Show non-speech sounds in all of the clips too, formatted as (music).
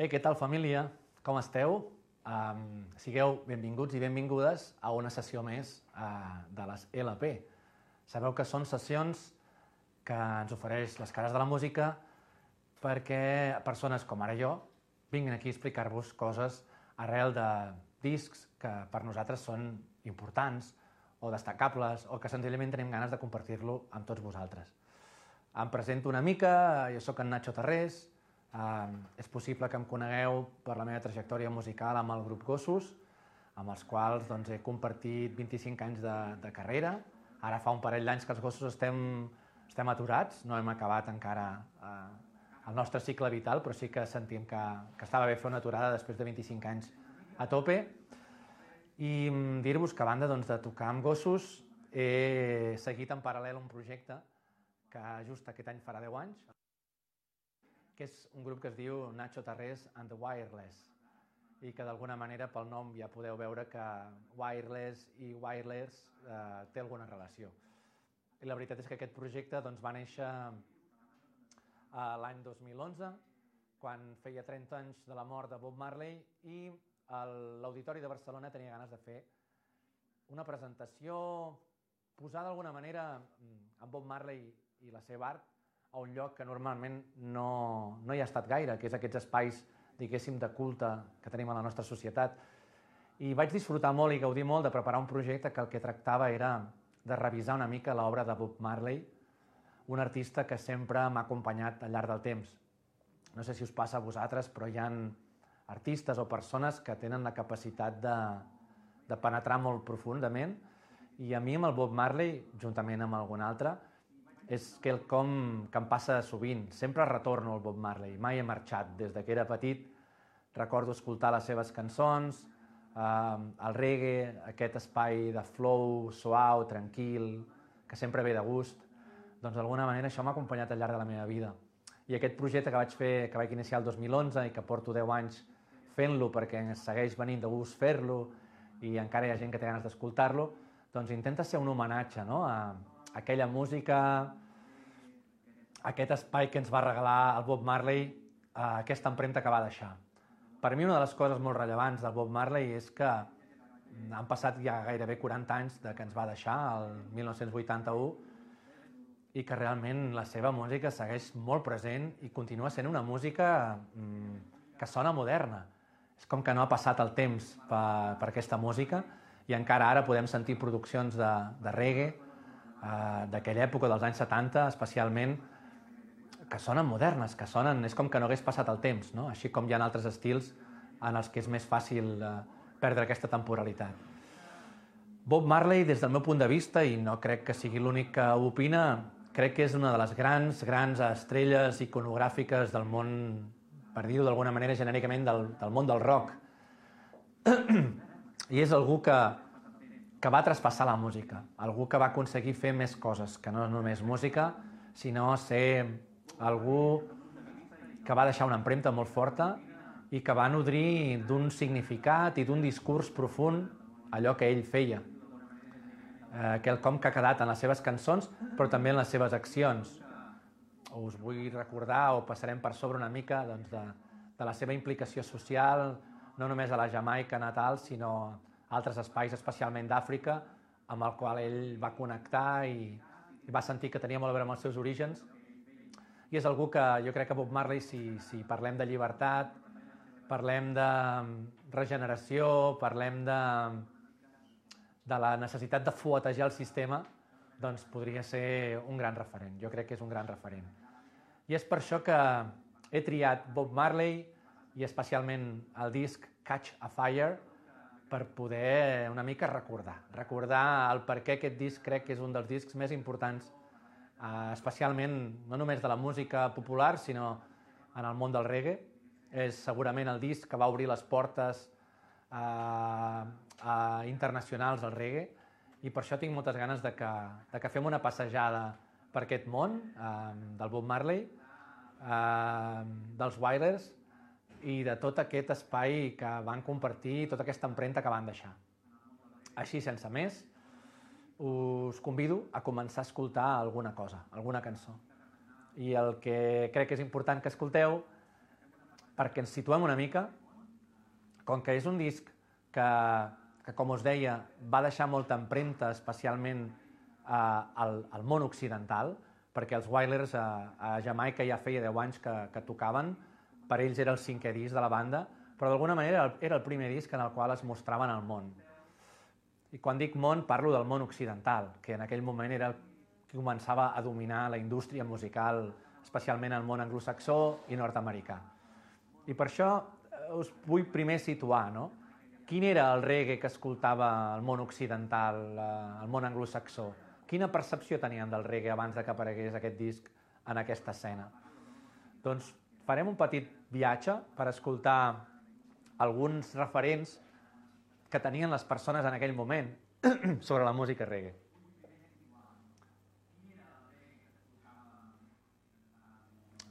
Ei, què tal família? Com esteu? Um, sigueu benvinguts i benvingudes a una sessió més uh, de les LP. Sabeu que són sessions que ens ofereix les cares de la música perquè persones com ara jo vinguin aquí a explicar-vos coses arrel de discs que per nosaltres són importants o destacables o que senzillament tenim ganes de compartir-lo amb tots vosaltres. Em presento una mica, jo sóc en Nacho Tarrés, és possible que em conegueu per la meva trajectòria musical amb el grup Gossos, amb els quals doncs, he compartit 25 anys de, de carrera. Ara fa un parell d'anys que els Gossos estem, estem aturats, no hem acabat encara eh, el nostre cicle vital, però sí que sentim que, que estava bé fer una aturada després de 25 anys a tope. I dir-vos que a banda doncs, de tocar amb gossos, he seguit en paral·lel un projecte que just aquest any farà 10 anys, que és un grup que es diu Nacho Tarrés and the Wireless i que d'alguna manera pel nom ja podeu veure que wireless i wireless eh, té alguna relació. I la veritat és que aquest projecte doncs, va néixer eh, l'any 2011, quan feia 30 anys de la mort de Bob Marley i l'Auditori de Barcelona tenia ganes de fer una presentació, posar d'alguna manera en Bob Marley i la seva art a un lloc que normalment no, no hi ha estat gaire, que és aquests espais, diguéssim, de culte que tenim a la nostra societat. I vaig disfrutar molt i gaudir molt de preparar un projecte que el que tractava era de revisar una mica l'obra de Bob Marley, un artista que sempre m'ha acompanyat al llarg del temps. No sé si us passa a vosaltres, però hi ha artistes o persones que tenen la capacitat de, de penetrar molt profundament i a mi amb el Bob Marley, juntament amb algun altre, és quelcom que em passa sovint. Sempre retorno al Bob Marley, mai he marxat. Des de que era petit recordo escoltar les seves cançons, eh, el reggae, aquest espai de flow suau, tranquil, que sempre ve de gust doncs d'alguna manera això m'ha acompanyat al llarg de la meva vida. I aquest projecte que vaig fer, que vaig iniciar el 2011 i que porto 10 anys fent-lo perquè segueix venint de gust fer-lo i encara hi ha gent que té ganes d'escoltar-lo, doncs intenta ser un homenatge no? a, aquella música, aquest espai que ens va regalar el Bob Marley, a aquesta empremta que va deixar. Per mi una de les coses molt rellevants del Bob Marley és que han passat ja gairebé 40 anys de que ens va deixar, el 1981, i que realment la seva música segueix molt present i continua sent una música mm, que sona moderna. És com que no ha passat el temps per, per aquesta música i encara ara podem sentir produccions de, de reggae eh, d'aquella època, dels anys 70 especialment, que sonen modernes, que sonen... És com que no hagués passat el temps, no? així com hi ha altres estils en els que és més fàcil eh, perdre aquesta temporalitat. Bob Marley, des del meu punt de vista, i no crec que sigui l'únic que ho opina, crec que és una de les grans, grans estrelles iconogràfiques del món, per dir-ho d'alguna manera genèricament, del, del món del rock. (clears throat) I és algú que, que va traspassar la música, algú que va aconseguir fer més coses, que no només música, sinó ser algú que va deixar una empremta molt forta i que va nodrir d'un significat i d'un discurs profund allò que ell feia eh, quelcom que ha quedat en les seves cançons, però també en les seves accions. Us vull recordar, o passarem per sobre una mica, doncs, de, de la seva implicació social, no només a la Jamaica natal, sinó a altres espais, especialment d'Àfrica, amb el qual ell va connectar i, i va sentir que tenia molt a veure amb els seus orígens. I és algú que jo crec que Bob Marley, si, si parlem de llibertat, parlem de regeneració, parlem de, de la necessitat de fuetejar el sistema, doncs podria ser un gran referent. Jo crec que és un gran referent. I és per això que he triat Bob Marley i especialment el disc Catch a Fire per poder una mica recordar. Recordar el per què aquest disc crec que és un dels discs més importants, eh, especialment no només de la música popular, sinó en el món del reggae. És segurament el disc que va obrir les portes eh, eh, internacionals al reggae i per això tinc moltes ganes de que, de que fem una passejada per aquest món eh, del Bob Marley, eh, dels Wailers i de tot aquest espai que van compartir, tota aquesta empremta que van deixar. Així, sense més, us convido a començar a escoltar alguna cosa, alguna cançó. I el que crec que és important que escolteu perquè ens situem una mica, com que és un disc que, que com us deia, va deixar molta empremta, especialment eh, al, al món occidental, perquè els Wailers a, a Jamaica ja feia 10 anys que, que tocaven, per ells era el cinquè disc de la banda, però d'alguna manera era el primer disc en el qual es mostraven al món. I quan dic món, parlo del món occidental, que en aquell moment era el que començava a dominar la indústria musical, especialment el món anglosaxó i nord-americà. I per això eh, us vull primer situar, no? Quin era el reggae que escoltava el món occidental, eh, el món anglosaxó? Quina percepció tenien del reggae abans de que aparegués aquest disc en aquesta escena? Doncs farem un petit viatge per escoltar alguns referents que tenien les persones en aquell moment (clears throat) sobre la música reggae.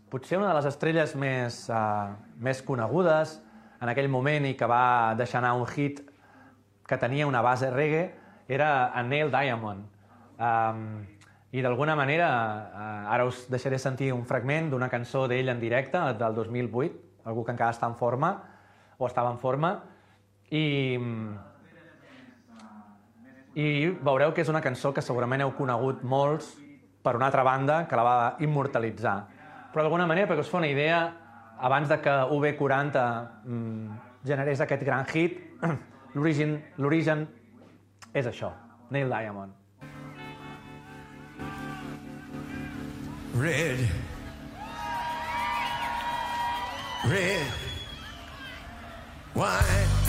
Potser una de les estrelles més, uh, més conegudes en aquell moment i que va deixar anar un hit que tenia una base reggae era en Neil Diamond. Um, I d'alguna manera, uh, ara us deixaré sentir un fragment d'una cançó d'ell en directe del 2008, algú que encara està en forma, o estava en forma, i, i veureu que és una cançó que segurament heu conegut molts per una altra banda que la va immortalitzar. Però d'alguna manera, perquè us fa una idea, abans de que UB40 mm, generés aquest gran hit, (clears throat) l'origen és això, Neil Diamond. Red. Red. Wine.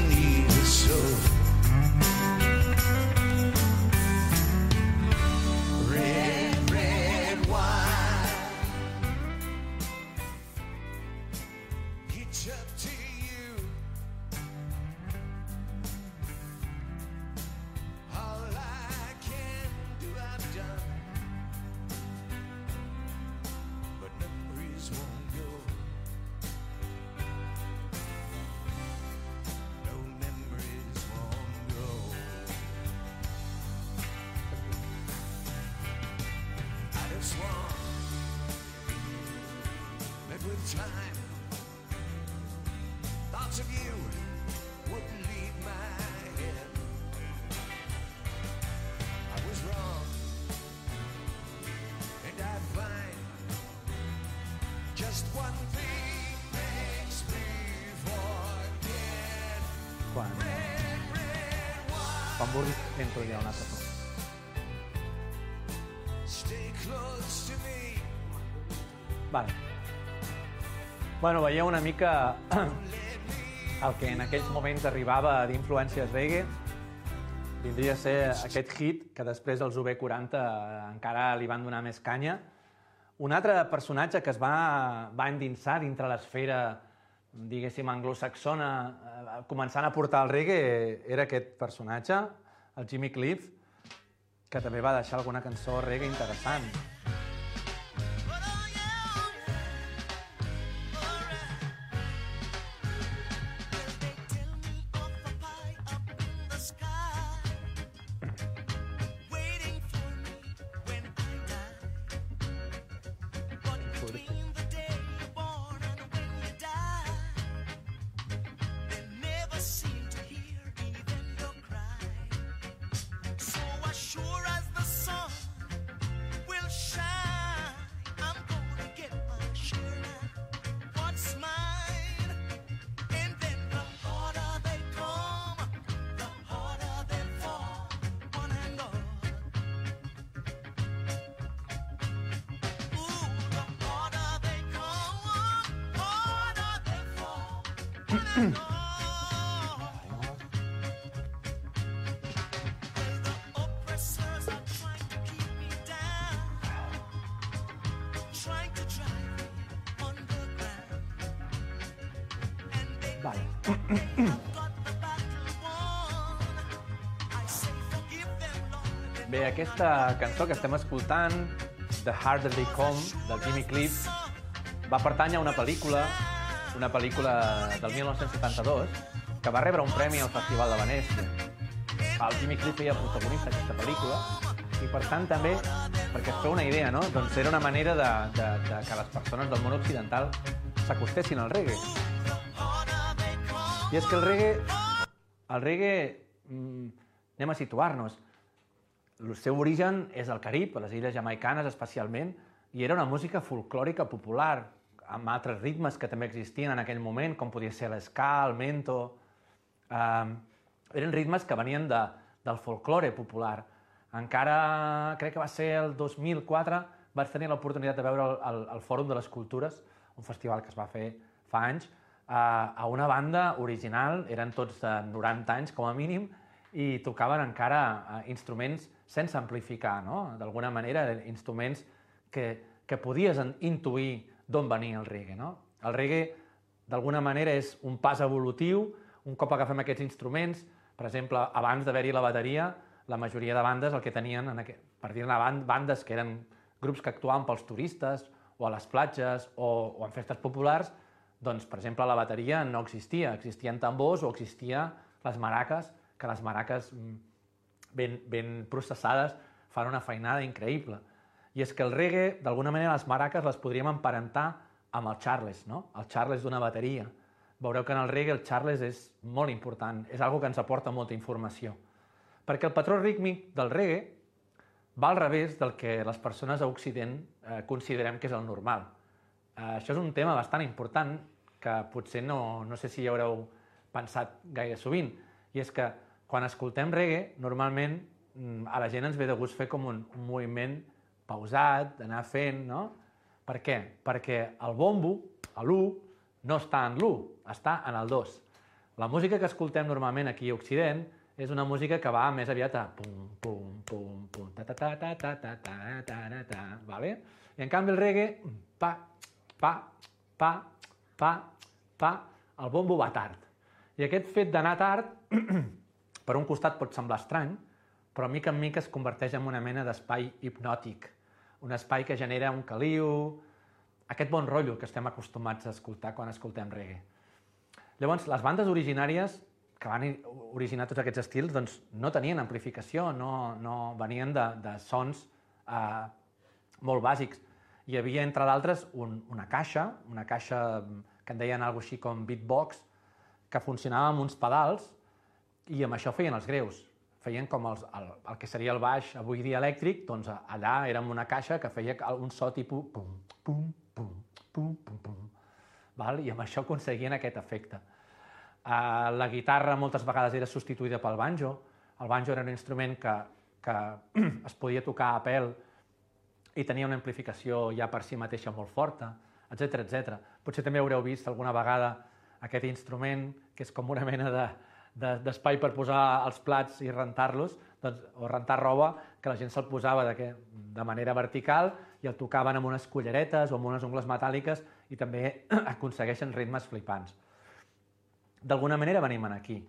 veieu una mica (clears throat) el que en aquells moments arribava d'influències reggae. Vindria a ser aquest hit que després els UB40 encara li van donar més canya. Un altre personatge que es va, va endinsar dintre l'esfera, diguéssim, anglosaxona, eh, començant a portar el reggae, era aquest personatge, el Jimmy Cliff, que també va deixar alguna cançó reggae interessant. for the Bé, aquesta cançó que estem escoltant, The Harder They Come, del Jimmy Cliff, va pertànyer a una pel·lícula, una pel·lícula del 1972, que va rebre un premi al Festival de Venècia. El Jimmy Cliff feia protagonista d'aquesta pel·lícula, i per tant també, perquè es feu una idea, no? doncs era una manera de, de, de que les persones del món occidental s'acostessin al reggae. I és que el reggae, el reggae, mm, anem a situar-nos, el seu origen és al Carib, a les illes jamaicanes especialment, i era una música folclòrica popular, amb altres ritmes que també existien en aquell moment, com podia ser l'esca, el mento... Eh, eren ritmes que venien de, del folklore popular. Encara, crec que va ser el 2004, vaig tenir l'oportunitat de veure el, el, el Fòrum de les Cultures, un festival que es va fer fa anys, a, a una banda original, eren tots de 90 anys com a mínim, i tocaven encara uh, instruments sense amplificar, no? d'alguna manera, instruments que, que podies intuir d'on venia el reggae. No? El reggae, d'alguna manera, és un pas evolutiu, un cop agafem aquests instruments, per exemple, abans d'haver-hi la bateria, la majoria de bandes el que tenien, en aquest, per dir-ne bandes que eren grups que actuaven pels turistes o a les platges o, o en festes populars, doncs, per exemple, la bateria no existia. Existien tambors o existia les maraques, que les maraques mm, ben, ben processades fan una feinada increïble. I és que el reggae, d'alguna manera, les maraques les podríem emparentar amb el charles, no? el charles d'una bateria. Veureu que en el reggae el charles és molt important, és algo que ens aporta molta informació. Perquè el patró rítmic del reggae va al revés del que les persones a Occident eh, considerem que és el normal. Eh, això és un tema bastant important que potser no, no sé si hi haureu pensat gaire sovint, i és que quan escoltem reggae, normalment mm, a la gent ens ve de gust fer com un, un moviment pausat, d'anar fent, no? Per què? Perquè el bombo, l'1, no està en l'1, està en el 2. La música que escoltem normalment aquí a Occident és una música que va més aviat a pum, pum, pum, pum, ta ta ta ta ta ta ta ta ta ta, vale? I en canvi el reggae, pa, pa, pa, pa, pa, el bombo va tard. I aquest fet d'anar tard, per un costat pot semblar estrany, però mica en mica es converteix en una mena d'espai hipnòtic, un espai que genera un caliu, aquest bon rotllo que estem acostumats a escoltar quan escoltem reggae. Llavors, les bandes originàries que van originar tots aquests estils doncs, no tenien amplificació, no, no venien de, de sons eh, molt bàsics. Hi havia, entre d'altres, un, una caixa, una caixa que en deien alguna així com beatbox, que funcionava amb uns pedals i amb això feien els greus. Feien com els, el, el que seria el baix avui dia elèctric, doncs allà érem una caixa que feia un so tipus pum, pum, pum, pum, pum, pum, val? i amb això aconseguien aquest efecte. Uh, la guitarra moltes vegades era substituïda pel banjo. El banjo era un instrument que, que (clears throat) es podia tocar a pèl i tenia una amplificació ja per si mateixa molt forta, etc etc. Potser també haureu vist alguna vegada aquest instrument, que és com una mena de, d'espai de, per posar els plats i rentar-los, doncs, o rentar roba, que la gent se'l posava de, de manera vertical i el tocaven amb unes culleretes o amb unes ungles metàl·liques i també (clears throat) aconsegueixen ritmes flipants d'alguna manera venim aquí.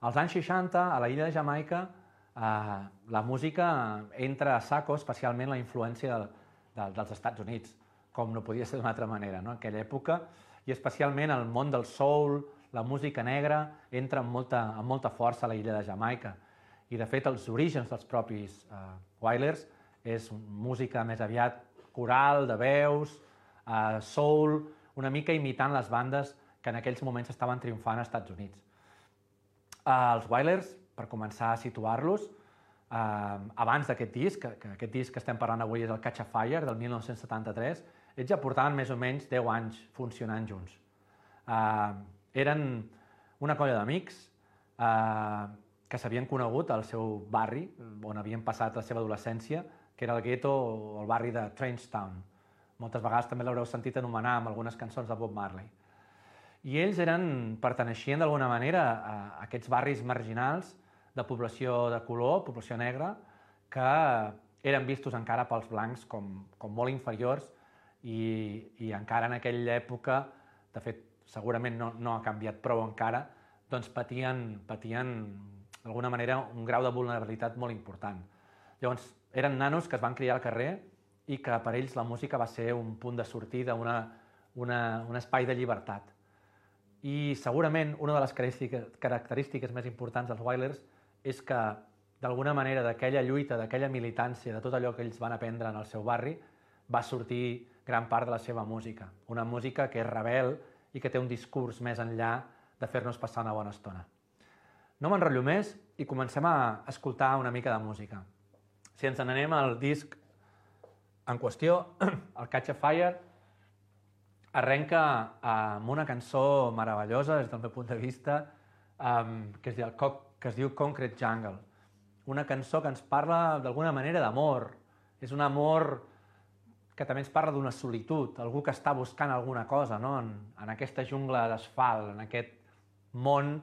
Als anys 60, a la illa de Jamaica, eh, la música entra a saco, especialment la influència del, del, dels Estats Units, com no podia ser d'una altra manera, no? en aquella època, i especialment el món del soul, la música negra, entra amb molta, amb molta força a la illa de Jamaica. I, de fet, els orígens dels propis eh, Wailers és música més aviat coral, de veus, eh, soul, una mica imitant les bandes que en aquells moments estaven triomfant als Estats Units. Eh, els Wailers, per començar a situar-los, eh, abans d'aquest disc, que, que aquest disc que estem parlant avui és el Catch a Fire, del 1973, ells ja portaven més o menys 10 anys funcionant junts. Eh, eren una colla d'amics eh, que s'havien conegut al seu barri, on havien passat la seva adolescència, que era el gueto o el barri de Trainstown. Moltes vegades també l'haureu sentit anomenar amb algunes cançons de Bob Marley i ells eren, perteneixien d'alguna manera a aquests barris marginals de població de color, població negra, que eren vistos encara pels blancs com, com molt inferiors i, i encara en aquella època, de fet, segurament no, no ha canviat prou encara, doncs patien, patien d'alguna manera un grau de vulnerabilitat molt important. Llavors, eren nanos que es van criar al carrer i que per ells la música va ser un punt de sortida, una, una, un espai de llibertat. I segurament una de les característiques més importants dels Wailers és que d'alguna manera d'aquella lluita, d'aquella militància, de tot allò que ells van aprendre en el seu barri, va sortir gran part de la seva música. Una música que és rebel i que té un discurs més enllà de fer-nos passar una bona estona. No m'enrotllo més i comencem a escoltar una mica de música. Si ens n'anem al disc en qüestió, (clears throat) el Catch a Fire, arrenca amb una cançó meravellosa des del meu punt de vista que, es diu, que es diu Concrete Jungle. Una cançó que ens parla d'alguna manera d'amor. És un amor que també ens parla d'una solitud, algú que està buscant alguna cosa no? en, en aquesta jungla d'asfalt, en aquest món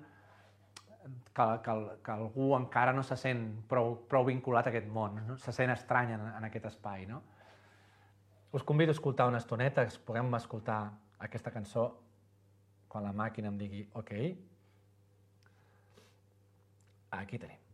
que, que, que algú encara no se sent prou, prou vinculat a aquest món, no? se sent estrany en, en aquest espai. No? Us convido a escoltar una estoneta, que puguem escoltar aquesta cançó quan la màquina em digui OK. Aquí tenim.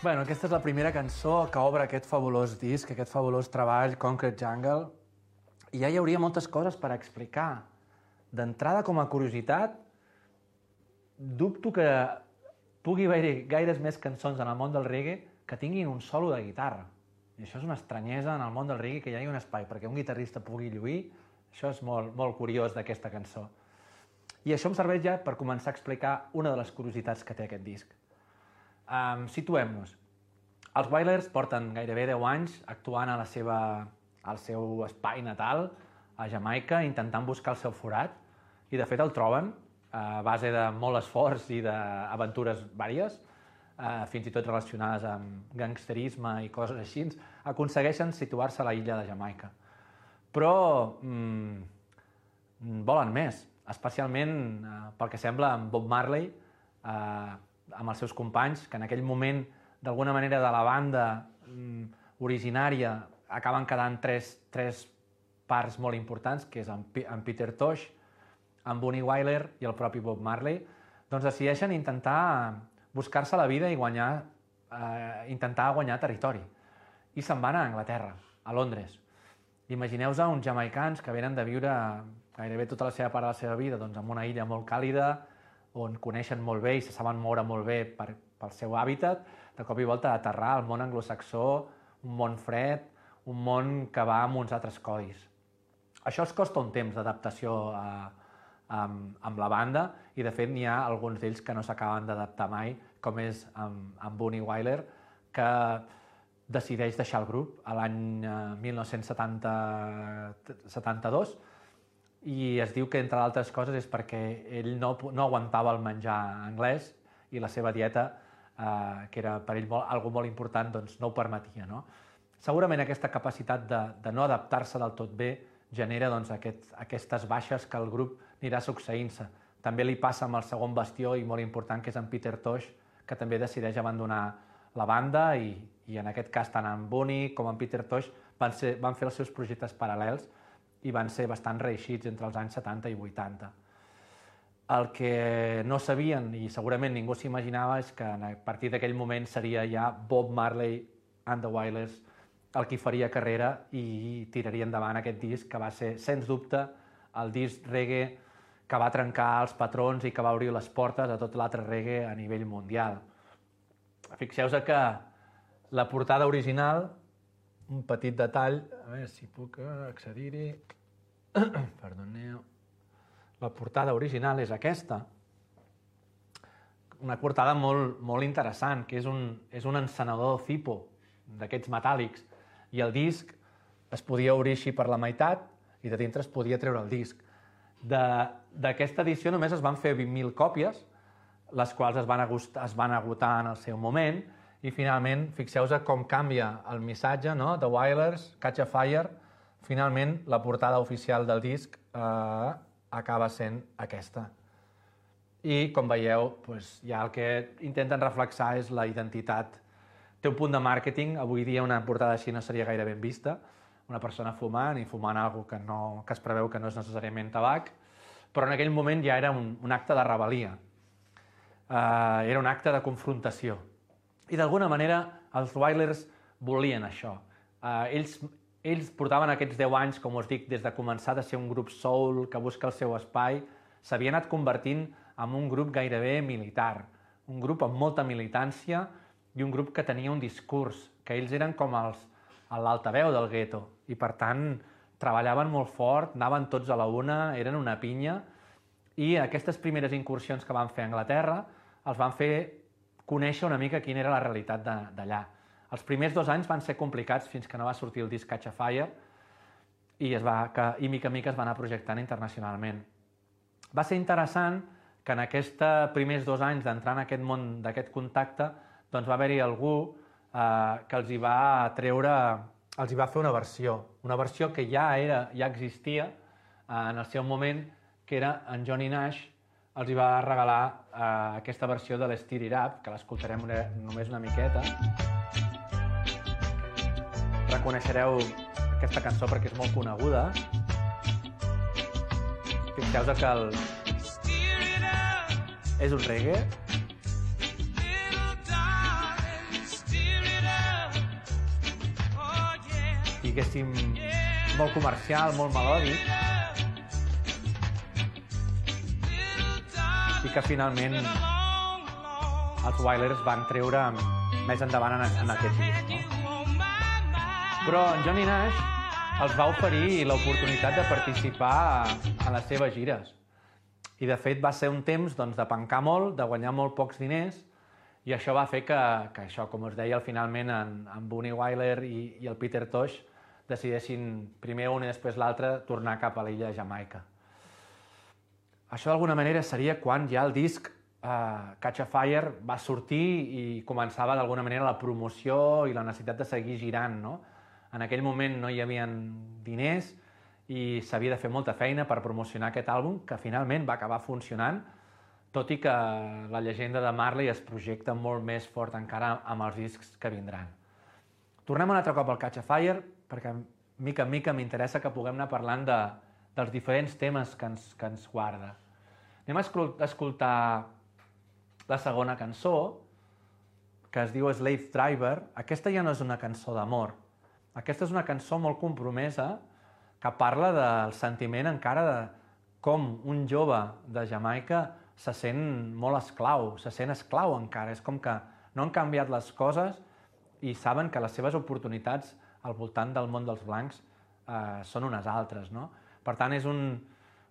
Bueno, aquesta és la primera cançó que obre aquest fabulós disc, aquest fabulós treball, Concrete Jungle. I ja hi hauria moltes coses per explicar. D'entrada, com a curiositat, dubto que pugui haver gaires més cançons en el món del reggae que tinguin un solo de guitarra. I això és una estranyesa en el món del reggae que hi hagi un espai perquè un guitarrista pugui lluir. Això és molt, molt curiós d'aquesta cançó. I això em serveix ja per començar a explicar una de les curiositats que té aquest disc. Um, Situem-nos. Els Wailers porten gairebé 10 anys actuant a la seva, al seu espai natal, a Jamaica, intentant buscar el seu forat, i de fet el troben a base de molt esforç i d'aventures vàries, eh, fins i tot relacionades amb gangsterisme i coses així, aconsegueixen situar-se a la illa de Jamaica. Però mm, volen més, especialment eh, pel que sembla amb Bob Marley, eh, amb els seus companys, que en aquell moment, d'alguna manera, de la banda mm, originària acaben quedant tres, tres parts molt importants, que és en, P en Peter Tosh, en Bonnie Wyler i el propi Bob Marley, doncs decideixen intentar buscar-se la vida i guanyar, eh, intentar guanyar territori. I se'n van a Anglaterra, a Londres. Imagineu-vos uns jamaicans que venen de viure gairebé tota la seva part de la seva vida doncs, en una illa molt càlida, on coneixen molt bé i se saben moure molt bé per, pel seu hàbitat, de cop i volta aterrar al món anglosaxó, un món fred, un món que va amb uns altres codis. Això els costa un temps d'adaptació a, amb, amb la banda i de fet n'hi ha alguns d'ells que no s'acaben d'adaptar mai, com és amb, amb Bonnie Wyler, que decideix deixar el grup a l'any 1972 i es diu que, entre altres coses, és perquè ell no, no aguantava el menjar anglès i la seva dieta, eh, que era per ell molt, algo molt important, doncs no ho permetia. No? Segurament aquesta capacitat de, de no adaptar-se del tot bé genera doncs, aquest, aquestes baixes que el grup anirà succeint-se. També li passa amb el segon bastió i molt important, que és en Peter Tosh, que també decideix abandonar la banda i, i en aquest cas tant en Bonnie com en Peter Tosh van, ser, van fer els seus projectes paral·lels i van ser bastant reeixits entre els anys 70 i 80. El que no sabien, i segurament ningú s'imaginava, és que a partir d'aquell moment seria ja Bob Marley and the Wailers el qui faria carrera i tiraria endavant aquest disc que va ser, sens dubte, el disc reggae que va trencar els patrons i que va obrir les portes a tot l'altre reggae a nivell mundial. Fixeu-vos que la portada original, un petit detall, a veure si puc accedir-hi, (clears throat) perdoneu, la portada original és aquesta, una portada molt, molt interessant, que és un, és un encenedor Zipo, d'aquests metàl·lics, i el disc es podia obrir així per la meitat i de dintre es podia treure el disc. D'aquesta edició només es van fer 20.000 còpies, les quals es van, es van agotar en el seu moment, i finalment, fixeu-vos com canvia el missatge, no? The Wailers, Catch a Fire, finalment la portada oficial del disc eh, acaba sent aquesta. I, com veieu, doncs, ja el que intenten reflexar és la identitat. Té un punt de màrqueting, avui dia una portada així no seria gaire ben vista, una persona fumant i fumant algo que, no, que es preveu que no és necessàriament tabac, però en aquell moment ja era un, un acte de rebel·lia. Uh, era un acte de confrontació. I d'alguna manera els Wailers volien això. Uh, ells, ells portaven aquests 10 anys, com us dic, des de començar de ser un grup soul que busca el seu espai, s'havia anat convertint en un grup gairebé militar, un grup amb molta militància i un grup que tenia un discurs, que ells eren com els, l'altaveu del gueto i per tant treballaven molt fort, anaven tots a la una, eren una pinya i aquestes primeres incursions que van fer a Anglaterra els van fer conèixer una mica quina era la realitat d'allà. Els primers dos anys van ser complicats fins que no va sortir el disc Catch a Fire i, es va, que, i mica mica es va anar projectant internacionalment. Va ser interessant que en aquests primers dos anys d'entrar en aquest món d'aquest contacte doncs va haver-hi algú eh, que els hi va treure, els hi va fer una versió, una versió que ja era, ja existia eh, en el seu moment, que era en Johnny Nash, els hi va regalar eh, aquesta versió de l'Estir Irap, que l'escoltarem una, només una miqueta. Reconeixereu aquesta cançó perquè és molt coneguda. Fixeu-vos que el... És un reggae, diguéssim, molt comercial, molt melòdic, i que finalment els Wailers van treure més endavant en, en aquest disc. No? Però en Johnny Nash els va oferir l'oportunitat de participar a, les seves gires. I de fet va ser un temps doncs, de pencar molt, de guanyar molt pocs diners, i això va fer que, que això, com us deia, finalment en, en Bunny Wyler i, i el Peter Tosh decidessin primer un i després l'altre tornar cap a l'illa de Jamaica. Això d'alguna manera seria quan ja el disc eh, Catch a Fire va sortir i començava d'alguna manera la promoció i la necessitat de seguir girant. No? En aquell moment no hi havia diners i s'havia de fer molta feina per promocionar aquest àlbum, que finalment va acabar funcionant, tot i que la llegenda de Marley es projecta molt més fort encara amb els discs que vindran. Tornem un altre cop al Catch a Fire, perquè mica en mica m'interessa que puguem anar parlant de, dels diferents temes que ens, que ens guarda. Anem a escoltar la segona cançó, que es diu Slave Driver. Aquesta ja no és una cançó d'amor. Aquesta és una cançó molt compromesa que parla del sentiment encara de com un jove de Jamaica se sent molt esclau, se sent esclau encara. És com que no han canviat les coses i saben que les seves oportunitats al voltant del món dels blancs eh, són unes altres. No? Per tant, és un,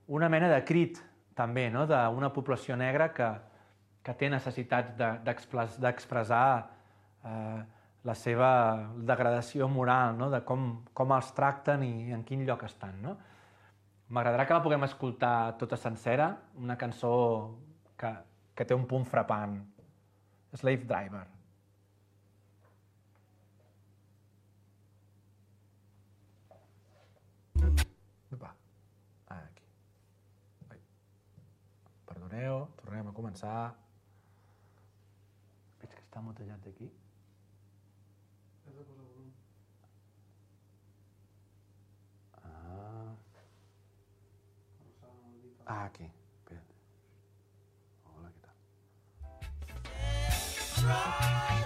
una mena de crit també no? d'una població negra que, que té necessitats d'expressar de, eh, la seva degradació moral, no? de com, com els tracten i en quin lloc estan. No? M'agradarà que la puguem escoltar tota sencera, una cançó que, que té un punt frapant. Slave Driver. Va. Aquí. Ai. Perdoneu, tornem a començar. Veig que està mutellat aquí. Ah, aquí. Espérate. Hola, ¿qué tal?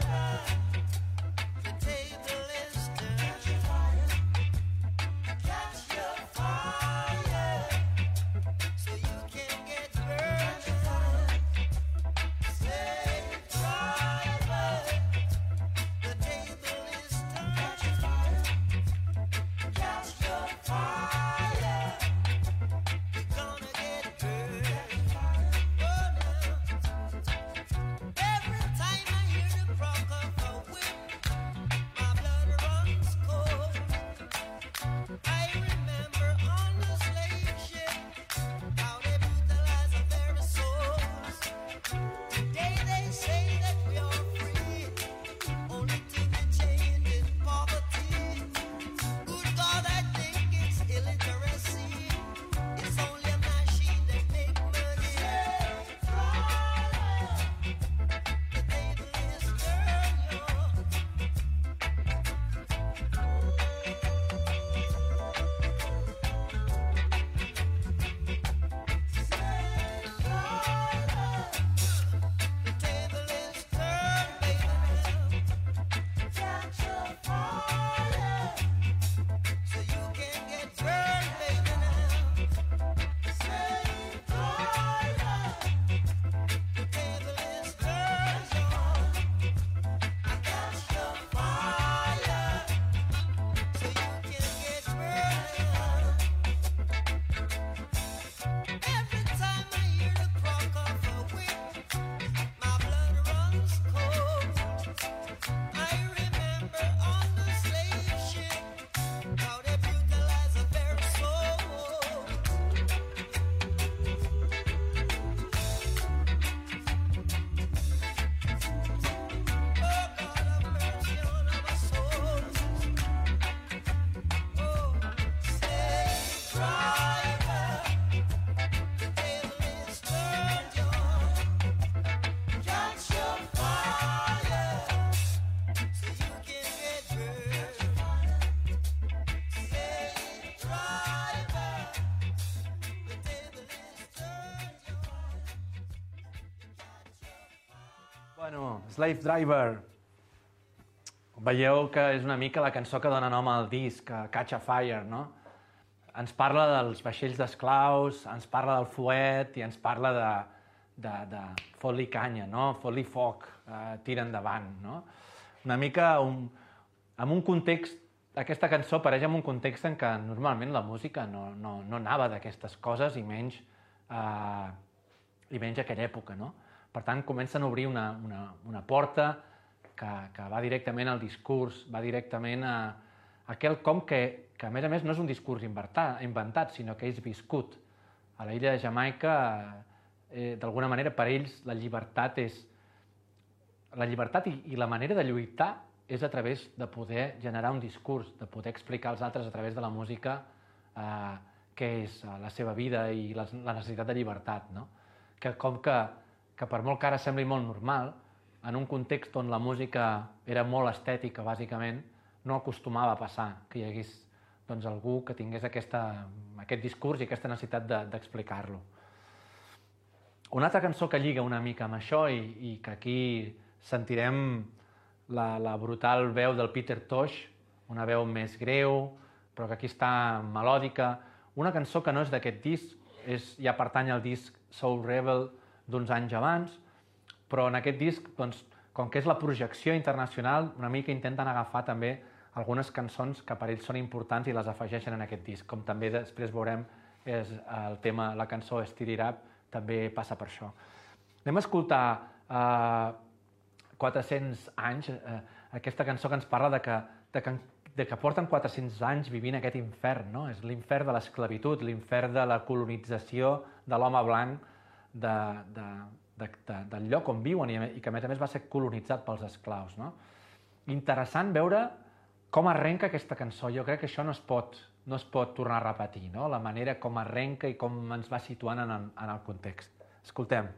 Slave Driver, veieu que és una mica la cançó que dona nom al disc, Catch a Fire, no? Ens parla dels vaixells d'esclaus, ens parla del fuet i ens parla de, de, de fot-li canya, no? fot-li foc, eh, tira endavant. No? Una mica un, en un context, aquesta cançó apareix en un context en què normalment la música no, no, no anava d'aquestes coses i menys, eh, i menys aquella època. No? Per tant, comencen a obrir una, una, una porta que, que va directament al discurs, va directament a, a quelcom que, que, a més a més, no és un discurs inventat, inventat sinó que és viscut. A la illa de Jamaica, eh, d'alguna manera, per ells la llibertat és... La llibertat i, i la manera de lluitar és a través de poder generar un discurs, de poder explicar als altres a través de la música eh, què és eh, la seva vida i la, la necessitat de llibertat. No? Que com que, que per molt que ara sembli molt normal, en un context on la música era molt estètica, bàsicament, no acostumava a passar que hi hagués doncs, algú que tingués aquesta, aquest discurs i aquesta necessitat d'explicar-lo. De, una altra cançó que lliga una mica amb això i, i que aquí sentirem la, la brutal veu del Peter Tosh, una veu més greu, però que aquí està melòdica. Una cançó que no és d'aquest disc, és, ja pertany al disc Soul Rebel d'uns anys abans, però en aquest disc, doncs, com que és la projecció internacional, una mica intenten agafar també algunes cançons que per ells són importants i les afegeixen en aquest disc, com també després veurem és el tema, la cançó Steer It Up, també passa per això. Anem a escoltar eh, 400 anys, eh, aquesta cançó que ens parla de que, de que, de que porten 400 anys vivint aquest infern, no? És l'infern de l'esclavitud, l'infern de la colonització de l'home blanc de, de, de, de, del lloc on viuen i, i que a més a més va ser colonitzat pels esclaus. No? Interessant veure com arrenca aquesta cançó. Jo crec que això no es pot, no es pot tornar a repetir, no? la manera com arrenca i com ens va situant en en el context. Escoltem.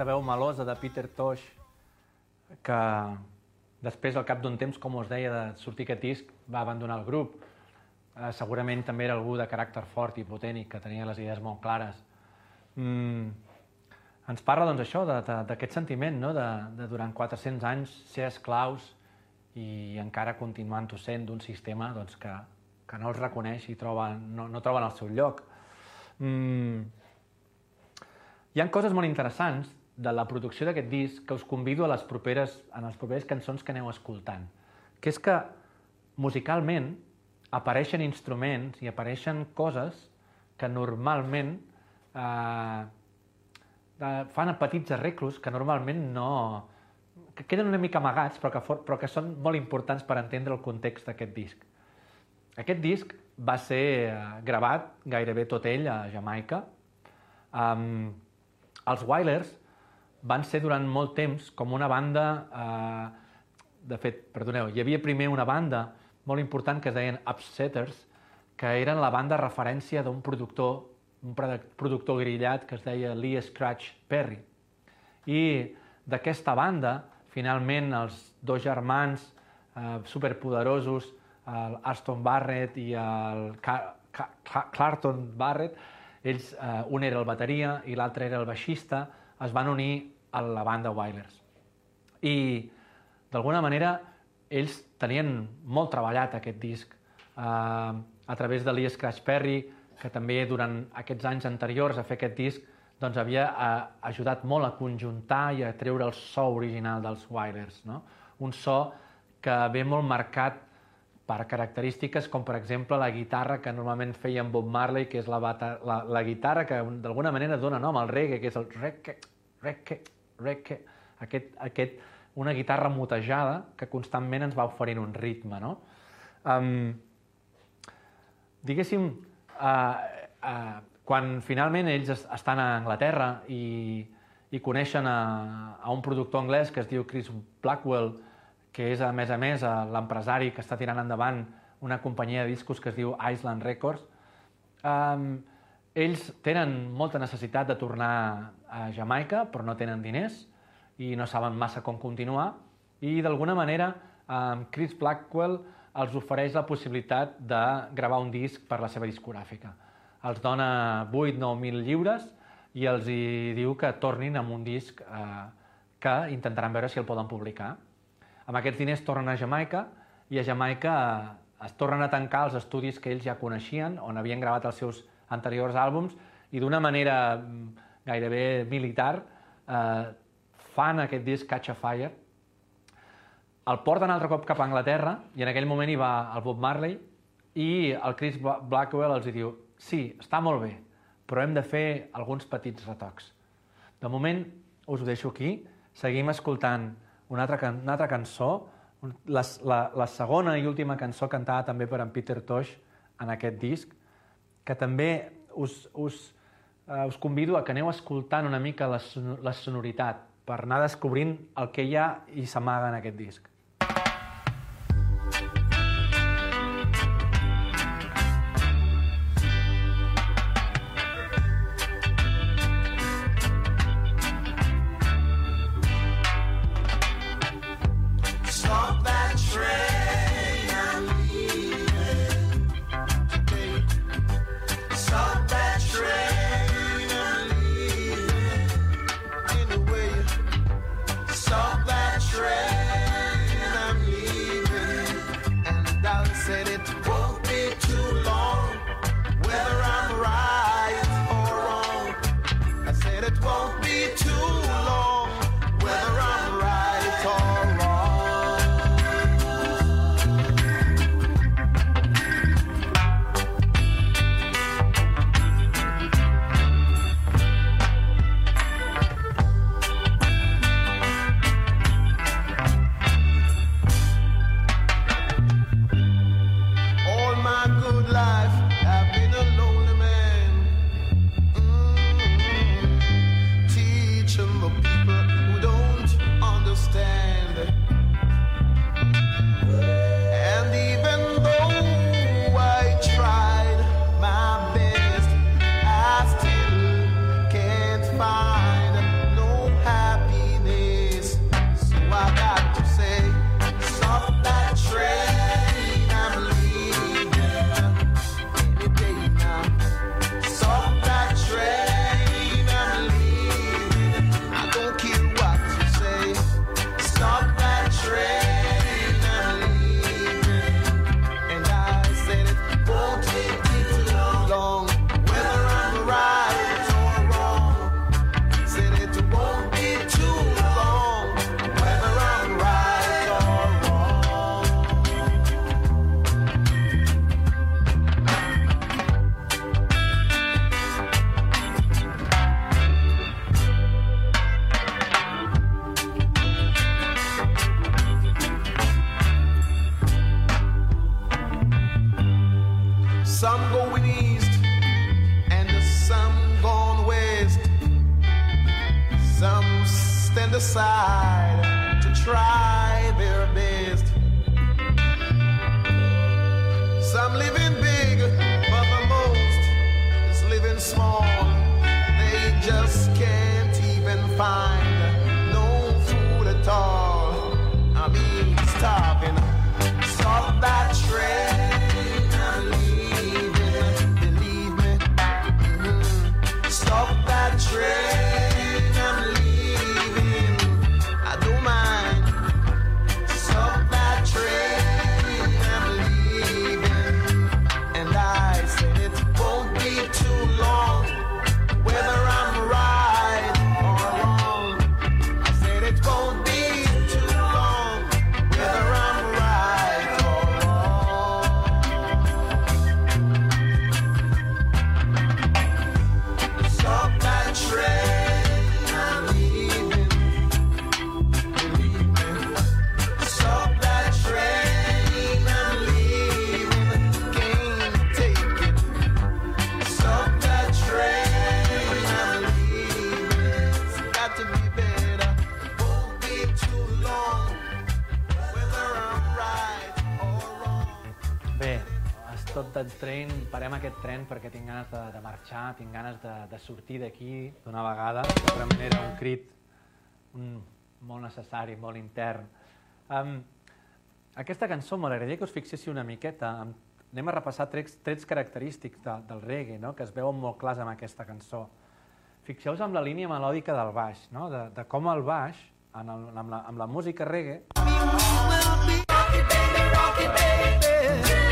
Aquesta veu melosa de Peter Tosh que, Després, al cap d'un temps, com us deia, de sortir aquest disc, va abandonar el grup. Eh, segurament també era algú de caràcter fort i potent i que tenia les idees molt clares. Mm, ens parla doncs, això d'aquest sentiment no? de, de durant 400 anys ser esclaus i encara continuant-ho sent d'un sistema doncs, que, que no els reconeix i troben, no, no troben el seu lloc. Mm. Hi han coses molt interessants de la producció d'aquest disc que us convido a les properes, en les properes cançons que aneu escoltant, que és que musicalment apareixen instruments i apareixen coses que normalment eh, fan petits arreglos que normalment no... que queden una mica amagats però que, for, però que són molt importants per entendre el context d'aquest disc. Aquest disc va ser eh, gravat gairebé tot ell a Jamaica. Um, els Wailers van ser durant molt temps com una banda... Eh, de fet, perdoneu, hi havia primer una banda molt important que es deien Upsetters, que eren la banda referència d'un productor, un productor grillat que es deia Lee Scratch Perry. I d'aquesta banda, finalment, els dos germans eh, superpoderosos, el Aston Barrett i el Car Clarton Barrett, ells, eh, un era el bateria i l'altre era el baixista, es van unir a la banda Wailers. I, d'alguna manera, ells tenien molt treballat aquest disc eh, a través de Lee Scratch Perry, que també durant aquests anys anteriors a fer aquest disc doncs havia eh, ajudat molt a conjuntar i a treure el so original dels Wailers. No? Un so que ve molt marcat per característiques com, per exemple, la guitarra que normalment feia en Bob Marley, que és la, bata, la, la guitarra que d'alguna manera dona nom al reggae, que és el reggae, reggae, reggae, aquest, aquest, una guitarra mutejada que constantment ens va oferint un ritme, no? Um, diguéssim, uh, uh, quan finalment ells estan a Anglaterra i, i coneixen a, a un productor anglès que es diu Chris Blackwell, que és, a més a més, l'empresari que està tirant endavant una companyia de discos que es diu Island Records. Um, ells tenen molta necessitat de tornar a Jamaica, però no tenen diners i no saben massa com continuar. I d'alguna manera, um, Chris Blackwell els ofereix la possibilitat de gravar un disc per la seva discogràfica. Els dona 8-9 mil lliures i els hi diu que tornin amb un disc eh, que intentaran veure si el poden publicar. Amb aquests diners tornen a Jamaica i a Jamaica eh, es tornen a tancar els estudis que ells ja coneixien, on havien gravat els seus anteriors àlbums, i d'una manera mm, gairebé militar eh, fan aquest disc Catch a Fire. El porten altre cop cap a Anglaterra i en aquell moment hi va el Bob Marley i el Chris Blackwell els diu sí, està molt bé, però hem de fer alguns petits retocs. De moment us ho deixo aquí, seguim escoltant una altra, una altra cançó, la, la, la segona i última cançó cantada també per en Peter Tosh en aquest disc, que també us, us, uh, us convido a que aneu escoltant una mica la, la sonoritat per anar descobrint el que hi ha i s'amaga en aquest disc. Stand aside to try their best. Some living big, but the most is living small. They just can't even find Train, parem aquest tren perquè tinc ganes de, de marxar, tinc ganes de, de sortir d'aquí d'una vegada. Realment era un crit un, molt necessari, molt intern. Um, aquesta cançó m'agradaria que us fixéssiu una miqueta. Em- Anem a repassar trets, trets característics de, del reggae, no? que es veuen molt clars amb aquesta cançó. Fixeu-vos amb la línia melòdica del baix, no? de, de com el baix, en el, amb, la, amb la música reggae, Whether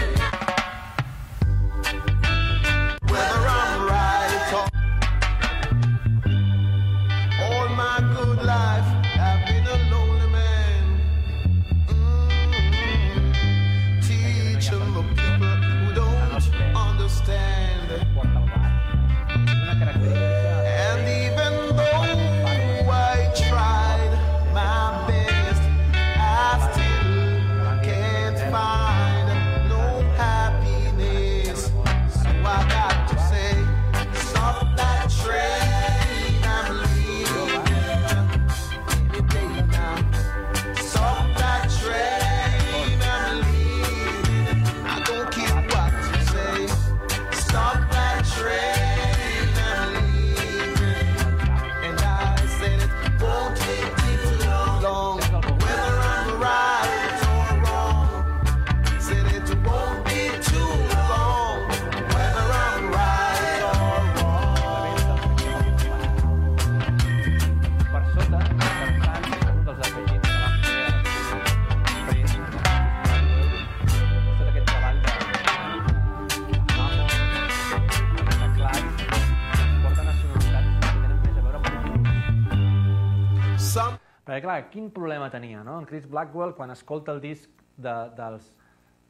quin problema tenia, no? En Chris Blackwell, quan escolta el disc de, dels,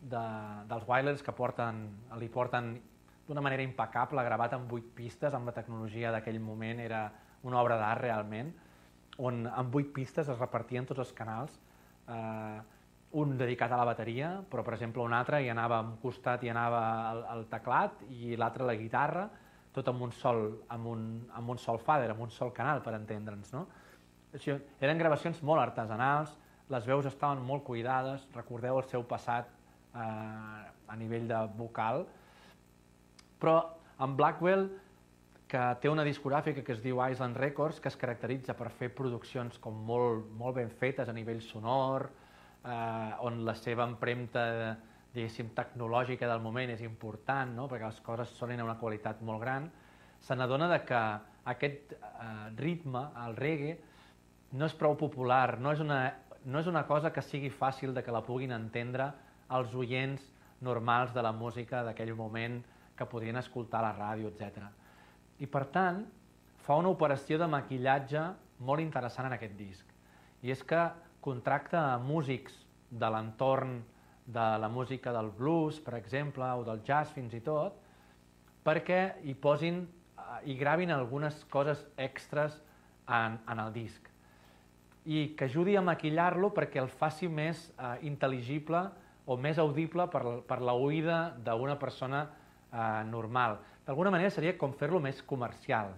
de, dels Wailers que porten, li porten d'una manera impecable, gravat en vuit pistes, amb la tecnologia d'aquell moment, era una obra d'art realment, on en vuit pistes es repartien tots els canals, eh, un dedicat a la bateria, però per exemple un altre hi anava a un costat i anava el, el teclat i l'altre la guitarra, tot amb un sol, amb un, amb un sol fader, amb un sol canal, per entendre'ns, no? Així, eren gravacions molt artesanals, les veus estaven molt cuidades, recordeu el seu passat eh, a nivell de vocal, però amb Blackwell, que té una discogràfica que es diu Island Records, que es caracteritza per fer produccions com molt, molt ben fetes a nivell sonor, eh, on la seva empremta diguéssim, tecnològica del moment és important, no? perquè les coses sonen a una qualitat molt gran, se n'adona que aquest eh, ritme, el reggae, no és prou popular, no és, una, no és una cosa que sigui fàcil de que la puguin entendre els oients normals de la música d'aquell moment que podien escoltar a la ràdio, etc. I per tant, fa una operació de maquillatge molt interessant en aquest disc. I és que contracta a músics de l'entorn de la música del blues, per exemple, o del jazz fins i tot, perquè hi posin eh, i gravin algunes coses extres en, en el disc i que ajudi a maquillar-lo perquè el faci més eh, intel·ligible o més audible per, per la oïda d'una persona eh, normal. D'alguna manera seria com fer-lo més comercial,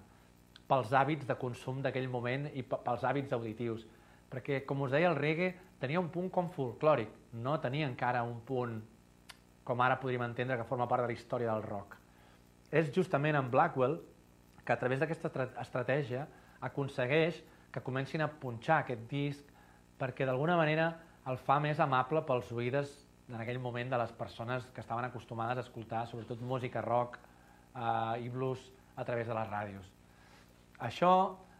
pels hàbits de consum d'aquell moment i pels hàbits auditius. Perquè, com us deia, el reggae tenia un punt com folclòric, no tenia encara un punt com ara podríem entendre que forma part de la història del rock. És justament en Blackwell que a través d'aquesta estratègia aconsegueix que comencin a punxar aquest disc perquè d'alguna manera el fa més amable pels oïdes en aquell moment de les persones que estaven acostumades a escoltar sobretot música rock eh, i blues a través de les ràdios. Això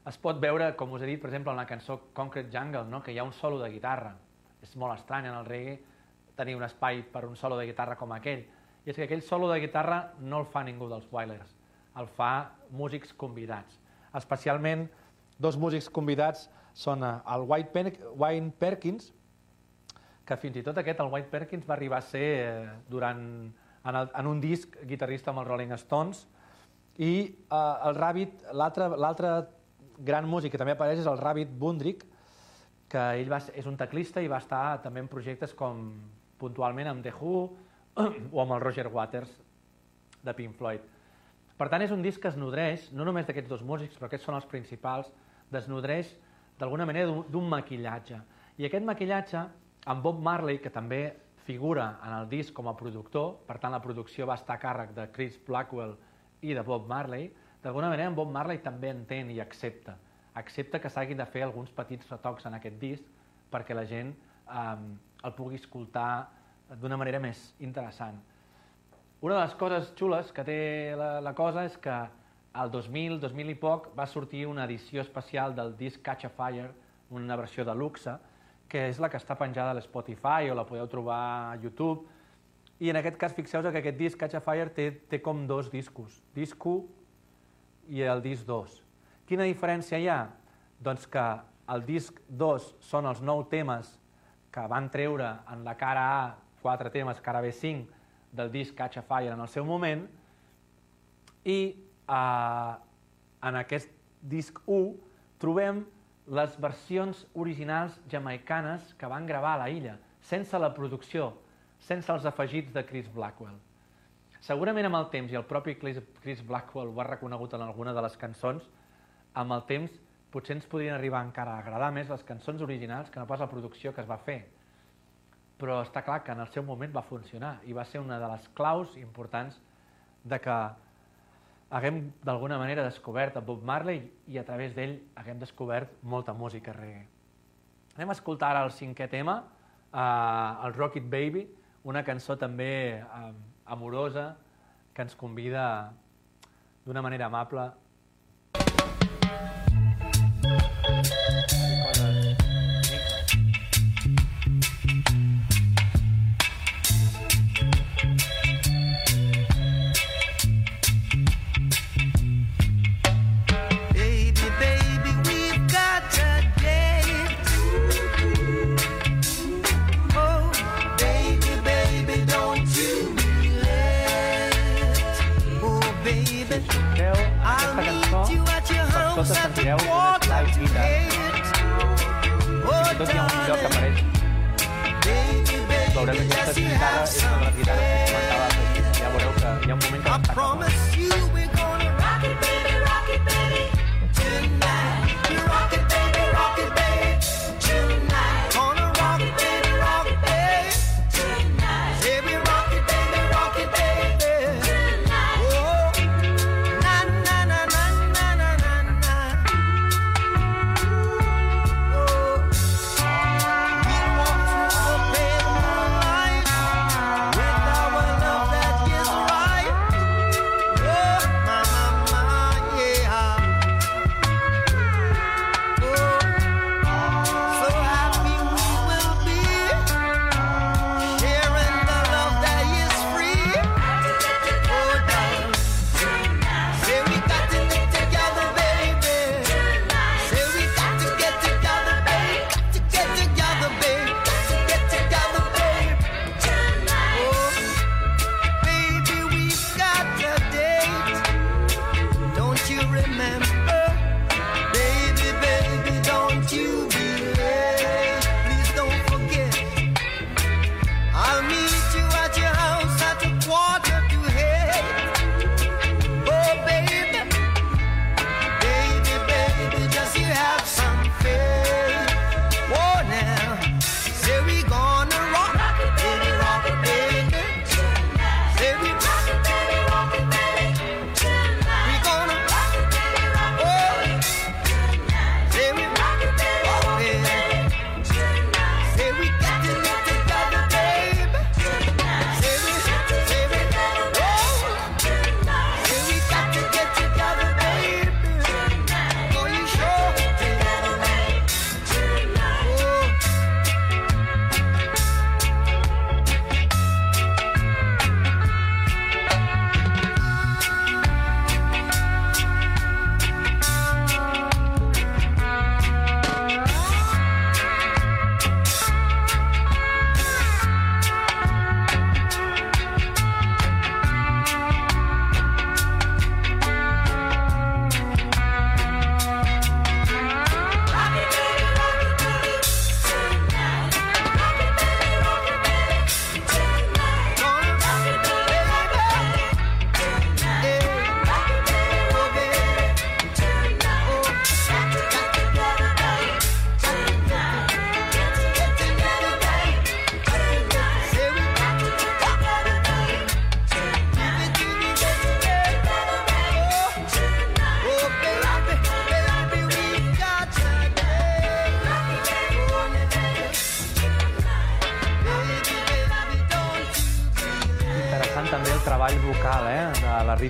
es pot veure, com us he dit, per exemple, en la cançó Concrete Jungle, no? que hi ha un solo de guitarra. És molt estrany en el reggae tenir un espai per un solo de guitarra com aquell. I és que aquell solo de guitarra no el fa ningú dels Wailers, el fa músics convidats. Especialment dos músics convidats són eh, el White, Pen Wayne Perkins, que fins i tot aquest, el White Perkins, va arribar a ser eh, durant, en, el, en un disc guitarrista amb els Rolling Stones, i eh, el Rabbit, l'altre gran músic que també apareix és el Rabbit Bundrick, que ell va, és un teclista i va estar també en projectes com puntualment amb The Who (clears throat) o amb el Roger Waters de Pink Floyd. Per tant, és un disc que es nodreix, no només d'aquests dos músics, però aquests són els principals, desnodreix d'alguna manera d'un maquillatge. I aquest maquillatge, amb Bob Marley, que també figura en el disc com a productor, per tant la producció va estar a càrrec de Chris Blackwell i de Bob Marley, d'alguna manera en Bob Marley també entén i accepta. Accepta que s'hagin de fer alguns petits retocs en aquest disc perquè la gent eh, el pugui escoltar d'una manera més interessant. Una de les coses xules que té la, la cosa és que al 2000, 2000 i poc, va sortir una edició especial del disc Catch a Fire, una versió de luxe, que és la que està penjada a l'Spotify o la podeu trobar a YouTube. I en aquest cas, fixeu que aquest disc Catch a Fire té, té com dos discos, disc 1 i el disc 2. Quina diferència hi ha? Doncs que el disc 2 són els nou temes que van treure en la cara A, quatre temes, cara B 5, del disc Catch a Fire en el seu moment, i eh, en aquest disc 1 trobem les versions originals jamaicanes que van gravar a la illa, sense la producció, sense els afegits de Chris Blackwell. Segurament amb el temps, i el propi Chris Blackwell ho ha reconegut en alguna de les cançons, amb el temps potser ens podrien arribar encara a agradar més les cançons originals que no pas la producció que es va fer. Però està clar que en el seu moment va funcionar i va ser una de les claus importants de que haguem d'alguna manera descobert a Bob Marley i a través d'ell haguem descobert molta música reggae. Anem a escoltar ara el cinquè tema, eh, el Rocket Baby, una cançó també eh, amorosa que ens convida d'una manera amable Costa Santel, da vida. Entonces un video que aparece sobre la guitarra, sobre la guitarra que cantaba, ya veureu que hi ha un moment que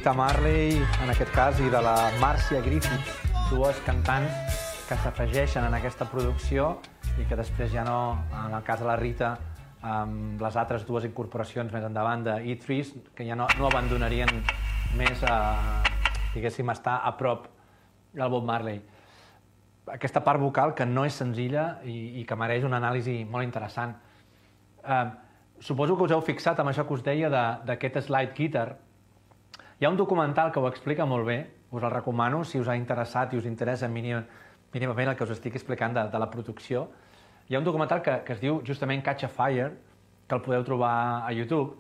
Rita Marley, en aquest cas, i de la Marcia Griffith, dues cantants que s'afegeixen en aquesta producció i que després ja no, en el cas de la Rita, amb les altres dues incorporacions més endavant de E3, que ja no, no abandonarien més a, diguéssim, estar a prop del Bob Marley. Aquesta part vocal que no és senzilla i, i que mereix una anàlisi molt interessant. Eh, suposo que us heu fixat amb això que us deia de- d'aquest slide guitar. Hi ha un documental que ho explica molt bé, us el recomano si us ha interessat i us interessa mínim, mínimament el que us estic explicant de, de la producció. Hi ha un documental que, que es diu justament Catch a Fire, que el podeu trobar a YouTube,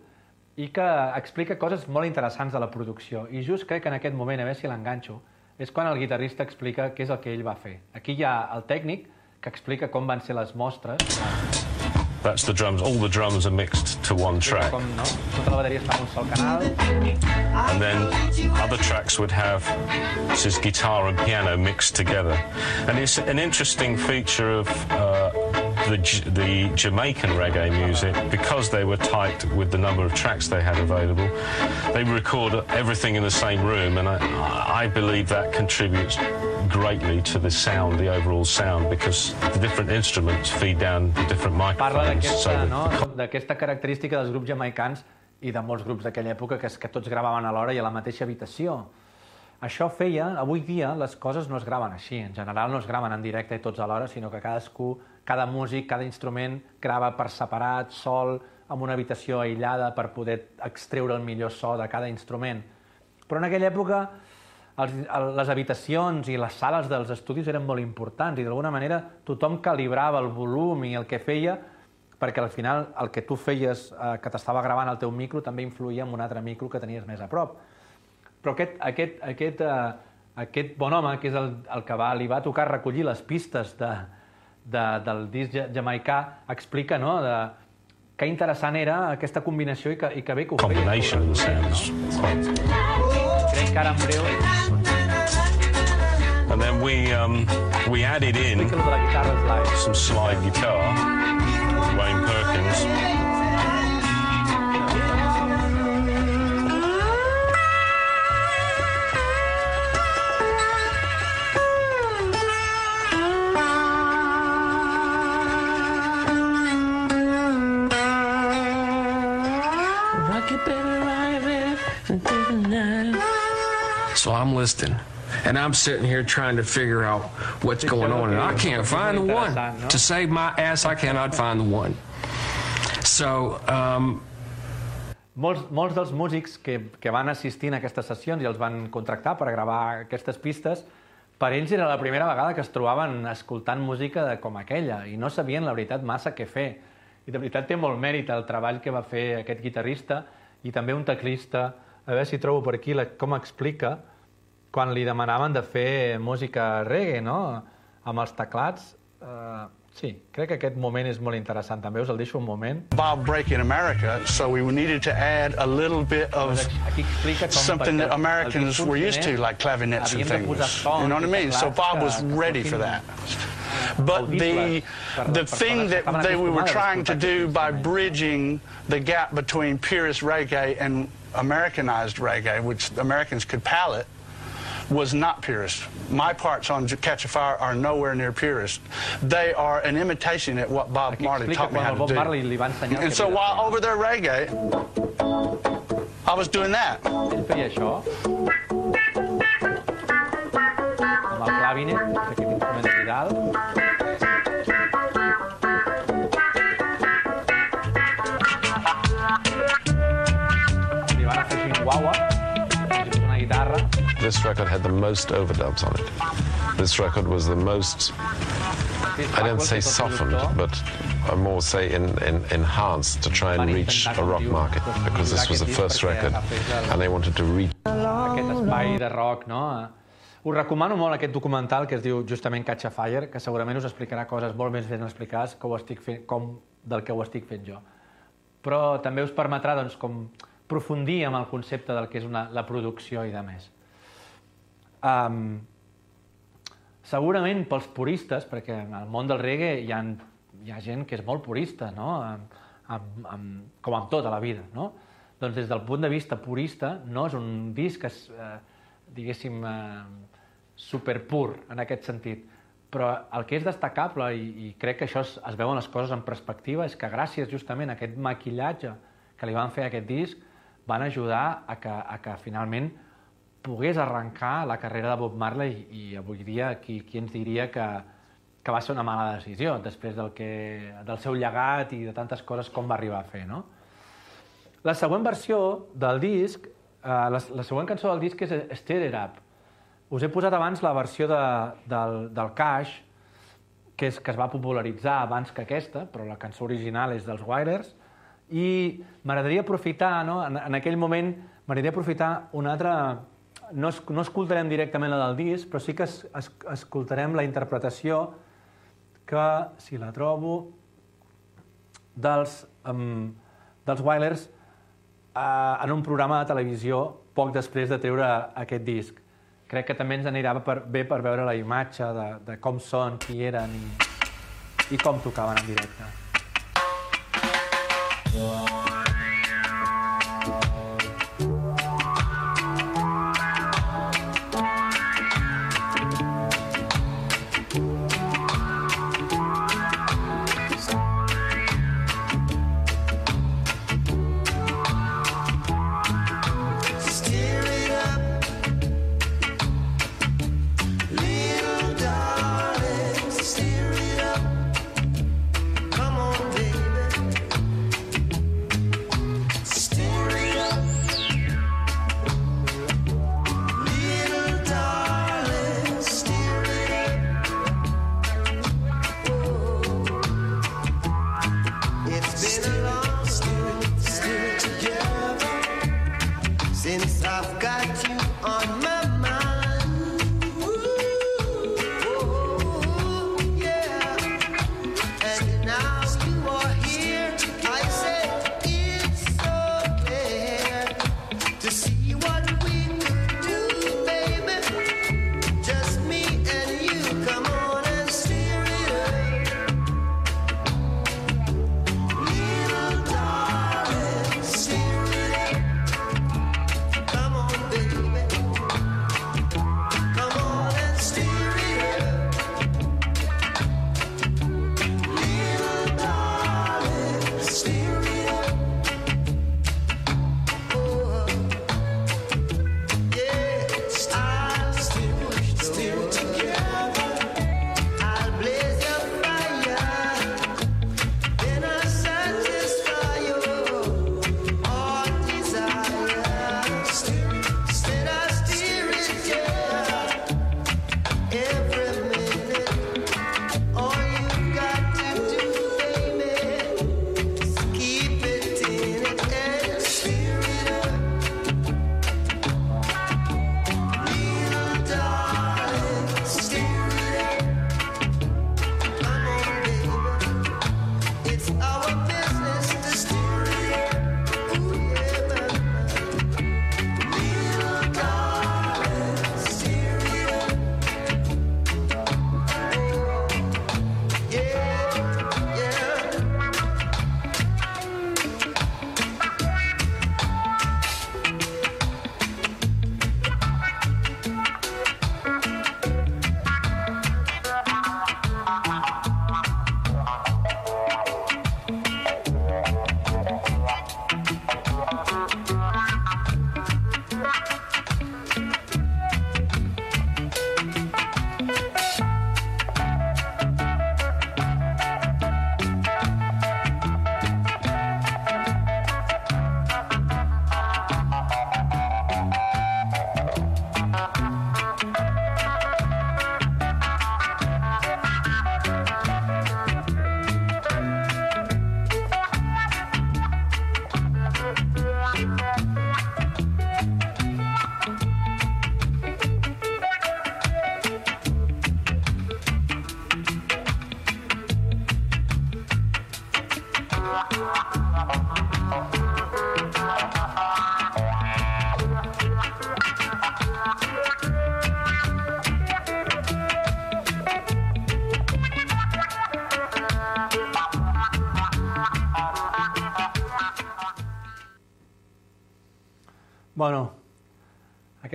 i que explica coses molt interessants de la producció. I just crec que en aquest moment, a veure si l'enganxo, és quan el guitarrista explica què és el que ell va fer. Aquí hi ha el tècnic que explica com van ser les mostres, That's the drums. All the drums are mixed to one track. And then other tracks would have this is guitar and piano mixed together. And it's an interesting feature of uh, the, the Jamaican reggae music because they were tight with the number of tracks they had available. They record everything in the same room, and I, I believe that contributes greatly to the sound, the overall sound, because the different instruments feed down the different parla microphones. d'aquesta the- no? d'aquesta característica dels grups jamaicans i de molts grups d'aquella època que és que tots gravaven alhora i a la mateixa habitació. Això feia, avui dia les coses no es graven així, en general no es graven en directe i tots alhora, sinó que cadascú, cada músic, cada instrument grava per separat, sol, en una habitació aïllada per poder extreure el millor so de cada instrument. Però en aquella època els, el, les habitacions i les sales dels estudis eren molt importants i d'alguna manera tothom calibrava el volum i el que feia perquè al final el que tu feies eh, que t'estava gravant el teu micro també influïa en un altre micro que tenies més a prop. Però aquest, aquest, aquest, eh, aquest bon home, que és el, el que va, li va tocar recollir les pistes de, de, del disc ja- jamaicà, explica no, de, que interessant era aquesta combinació i que, i que bé que ho feia. combination sounds. Quite Crec que ara en breu And then we um, we added in explica lo de la guitarra slide. some slide guitar, Wayne Perkins. Rock it, baby, rock it, baby. So I'm listening. And I'm sitting here trying to figure out what's going on. And I can't find the one. To save my ass, I cannot find the one. So, um, Molts, molts dels músics que, que van assistir a aquestes sessions i els van contractar per gravar aquestes pistes, per ells era la primera vegada que es trobaven escoltant música de, com aquella i no sabien, la veritat, massa què fer. I de veritat té molt mèrit el treball que va fer aquest guitarrista i també un teclista, a veure si trobo per aquí la, com explica, quan li demanaven de fer música reggae, no?, amb els teclats. Uh, sí, crec que aquest moment és molt interessant. També us el deixo un moment. Bob break in America, so we needed to add a little bit of Aquí explica com something that Americans were used to, like clavinets and havien de posar things. You know what I i mean? So Bob was ready for that. But the the thing that they we were trying to do by bridging the gap between purist reggae and Americanized reggae, which Americans could palate, was not purist. My parts on Catch a Fire are nowhere near purist. They are an imitation at what Bob Aquí Marley explica taught me quan how el to Bob do. Marley li va ensenyar el And que so havia de while fer. over there reggae, I was doing that. Ell feia això. Amb el clavinet, que és aquest instrument d'aquí dalt. Li van afegir un guagua, com si fos una guitarra. This record had the most overdubs on it. This record was the most, I don't say softened, but I more say in, in, enhanced to try and reach a rock market because this was the first record and they wanted to reach. aquest de rock, no? Us recomano molt aquest documental que es diu justament Catch a Fire, que segurament us explicarà coses molt més ben explicades que ho estic fent, com del que ho estic fent jo. Però també us permetrà doncs, com profundir en el concepte del que és una, la producció i de més. Um, segurament pels puristes, perquè en el món del reggae hi ha, hi ha gent que és molt purista, no? Amb, amb, amb, com amb tota la vida, no? doncs des del punt de vista purista no és un disc, es, eh, diguéssim, eh, superpur en aquest sentit. Però el que és destacable, i, i crec que això es, es veuen les coses en perspectiva, és que gràcies justament a aquest maquillatge que li van fer a aquest disc, van ajudar a que, a que finalment pogués arrencar la carrera de Bob Marley i, avui dia qui, qui ens diria que, que va ser una mala decisió després del, que, del seu llegat i de tantes coses com va arribar a fer, no? La següent versió del disc, eh, la, la següent cançó del disc és Stir It Up, us he posat abans la versió de, del, del Cash, que, és, que es va popularitzar abans que aquesta, però la cançó original és dels Wirers, i m'agradaria aprofitar, no? en, en aquell moment, m'agradaria aprofitar una altra... No, es, no escoltarem directament la del disc, però sí que es, es, escoltarem la interpretació que, si la trobo, dels, um, dels Wirers eh, en un programa de televisió poc després de treure aquest disc crec que també ens anirà per, bé per veure la imatge de, de com són, qui eren i, i com tocaven en directe. Stir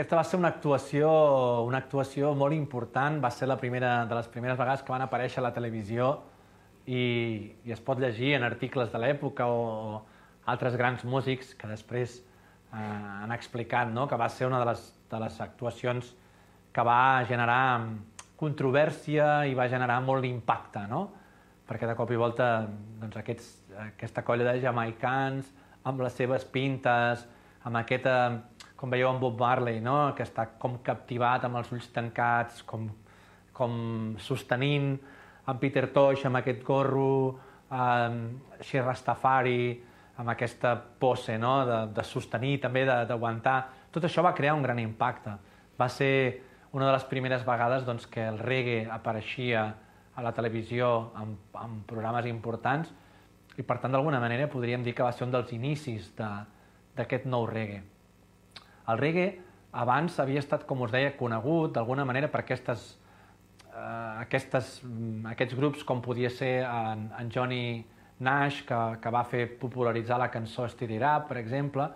aquesta va ser una actuació, una actuació molt important, va ser la primera, de les primeres vegades que van aparèixer a la televisió i, i es pot llegir en articles de l'època o, o altres grans músics que després eh, han explicat no? que va ser una de les, de les actuacions que va generar controvèrsia i va generar molt d'impacte, no? perquè de cop i volta doncs, aquests, aquesta colla de jamaicans amb les seves pintes, amb aquesta, com veieu en Bob Marley, no? que està com captivat amb els ulls tancats, com, com sostenint en Peter Tosh amb aquest gorro, eh, així Rastafari, amb aquesta pose no? de, de sostenir, també d'aguantar. Tot això va crear un gran impacte. Va ser una de les primeres vegades doncs, que el reggae apareixia a la televisió en, en programes importants i per tant d'alguna manera podríem dir que va ser un dels inicis de, d'aquest nou reggae. El reggae abans havia estat, com us deia, conegut d'alguna manera per aquestes, eh, aquestes, mm, aquests grups com podia ser en, en Johnny Nash, que, que va fer popularitzar la cançó Steady Rap, per exemple,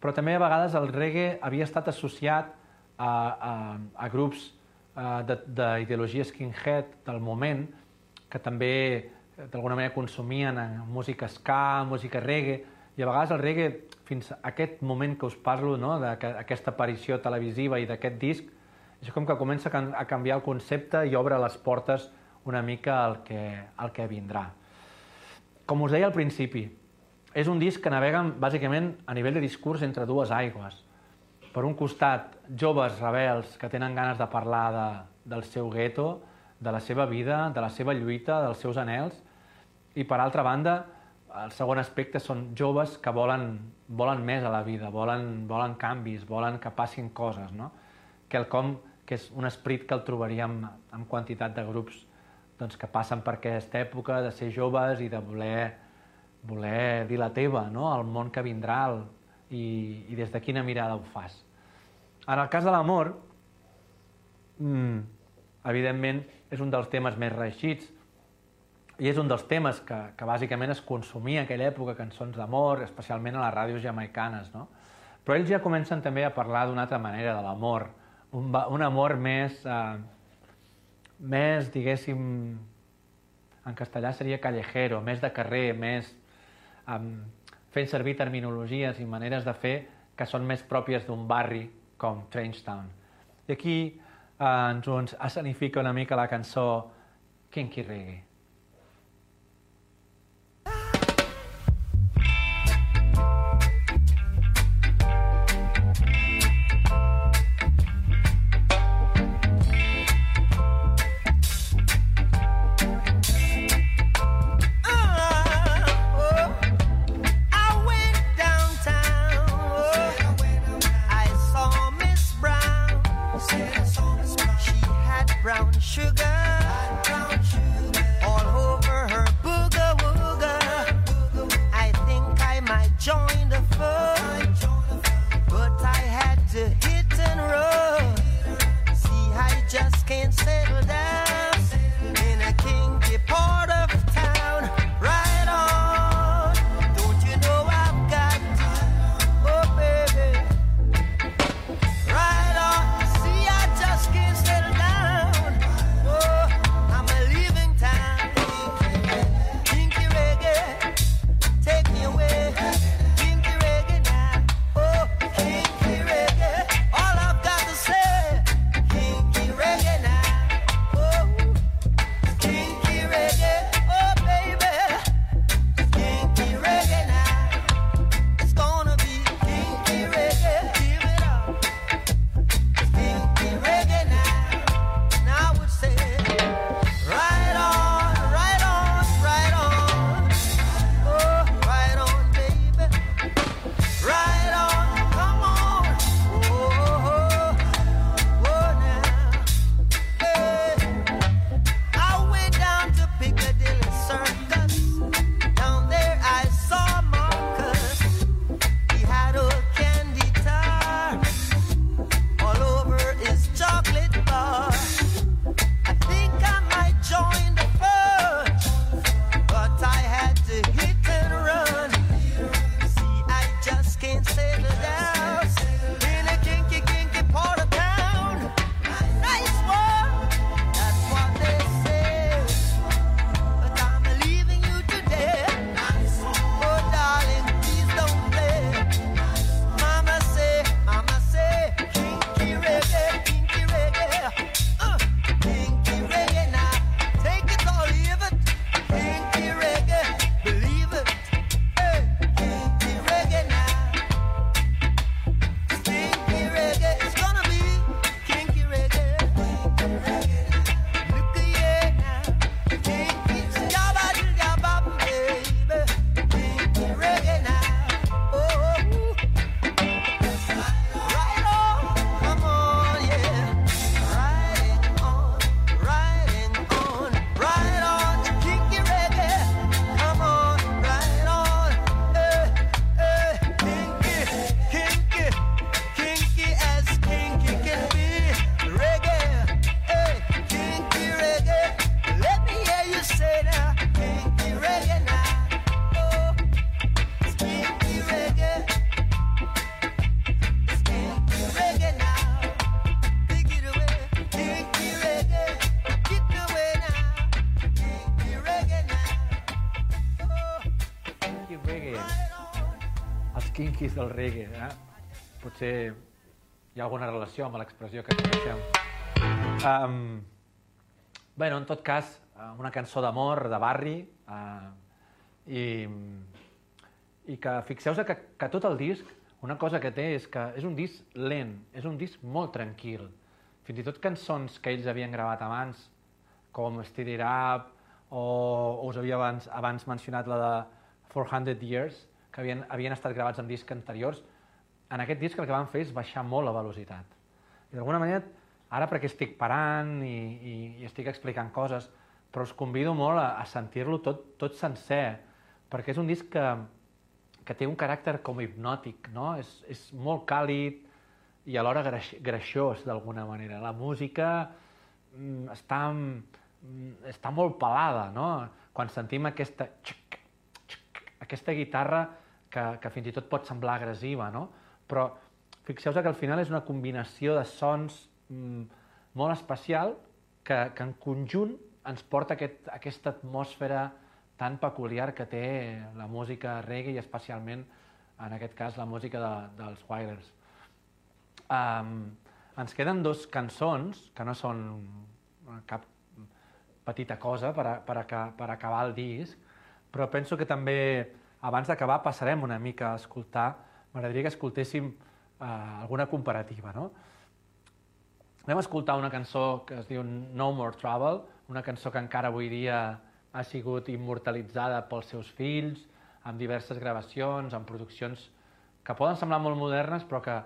però també a vegades el reggae havia estat associat a, a, a grups eh, d'ideologia skinhead del moment, que també d'alguna manera consumien música ska, música reggae, i a vegades el reggae, fins a aquest moment que us parlo, no, d'aquesta aparició televisiva i d'aquest disc, és com que comença a canviar el concepte i obre les portes una mica al que, al que vindrà. Com us deia al principi, és un disc que navega bàsicament a nivell de discurs entre dues aigües. Per un costat, joves rebels que tenen ganes de parlar de, del seu gueto, de la seva vida, de la seva lluita, dels seus anels, i per altra banda, el segon aspecte són joves que volen, volen més a la vida, volen, volen canvis, volen que passin coses, no? Quelcom que és un esperit que el trobaríem en quantitat de grups doncs, que passen per aquesta època de ser joves i de voler, voler dir la teva, no? al món que vindrà el, i, i des de quina mirada ho fas. En el cas de l'amor, mmm, evidentment és un dels temes més reeixits, i és un dels temes que, que bàsicament es consumia en aquella època, cançons d'amor, especialment a les ràdios jamaicanes, no? Però ells ja comencen també a parlar d'una altra manera de l'amor, un, un amor més, eh, més, diguéssim, en castellà seria callejero, més de carrer, més eh, fent servir terminologies i maneres de fer que són més pròpies d'un barri com Trenchtown. I aquí eh, ens, escenifica una mica la cançó Kinky Reggae. Del reggae. Eh? Potser hi ha alguna relació amb l'expressió que coneixem. Um, bueno, en tot cas, eh, una cançó d'amor, de barri, uh, i, i que fixeu-vos que, que tot el disc, una cosa que té és que és un disc lent, és un disc molt tranquil. Fins i tot cançons que ells havien gravat abans, com Steady Up, o, o us havia abans, abans mencionat la de 400 Years, que havien, havien estat gravats en discs anteriors, en aquest disc el que van fer és baixar molt la velocitat. I d'alguna manera, ara perquè estic parant i, i, i estic explicant coses, però us convido molt a, a sentir-lo tot, tot sencer, perquè és un disc que, que té un caràcter com hipnòtic, no? És, és molt càlid i alhora greix, greixós, d'alguna manera. La música mm, està, mm, està molt pelada, no? Quan sentim aquesta, xic, xic, aquesta guitarra que, que fins i tot pot semblar agressiva, no? Però fixeu-vos que al final és una combinació de sons mm, molt especial que, que en conjunt ens porta aquest, aquesta atmosfera tan peculiar que té la música reggae i especialment, en aquest cas, la música de, dels Wailers. Um, ens queden dos cançons, que no són cap petita cosa per, a, per, a, per acabar el disc, però penso que també, abans d'acabar, passarem una mica a escoltar, m'agradaria que escoltéssim uh, alguna comparativa, no? Anem a escoltar una cançó que es diu No More Trouble, una cançó que encara avui dia ha sigut immortalitzada pels seus fills, amb diverses gravacions, amb produccions que poden semblar molt modernes, però que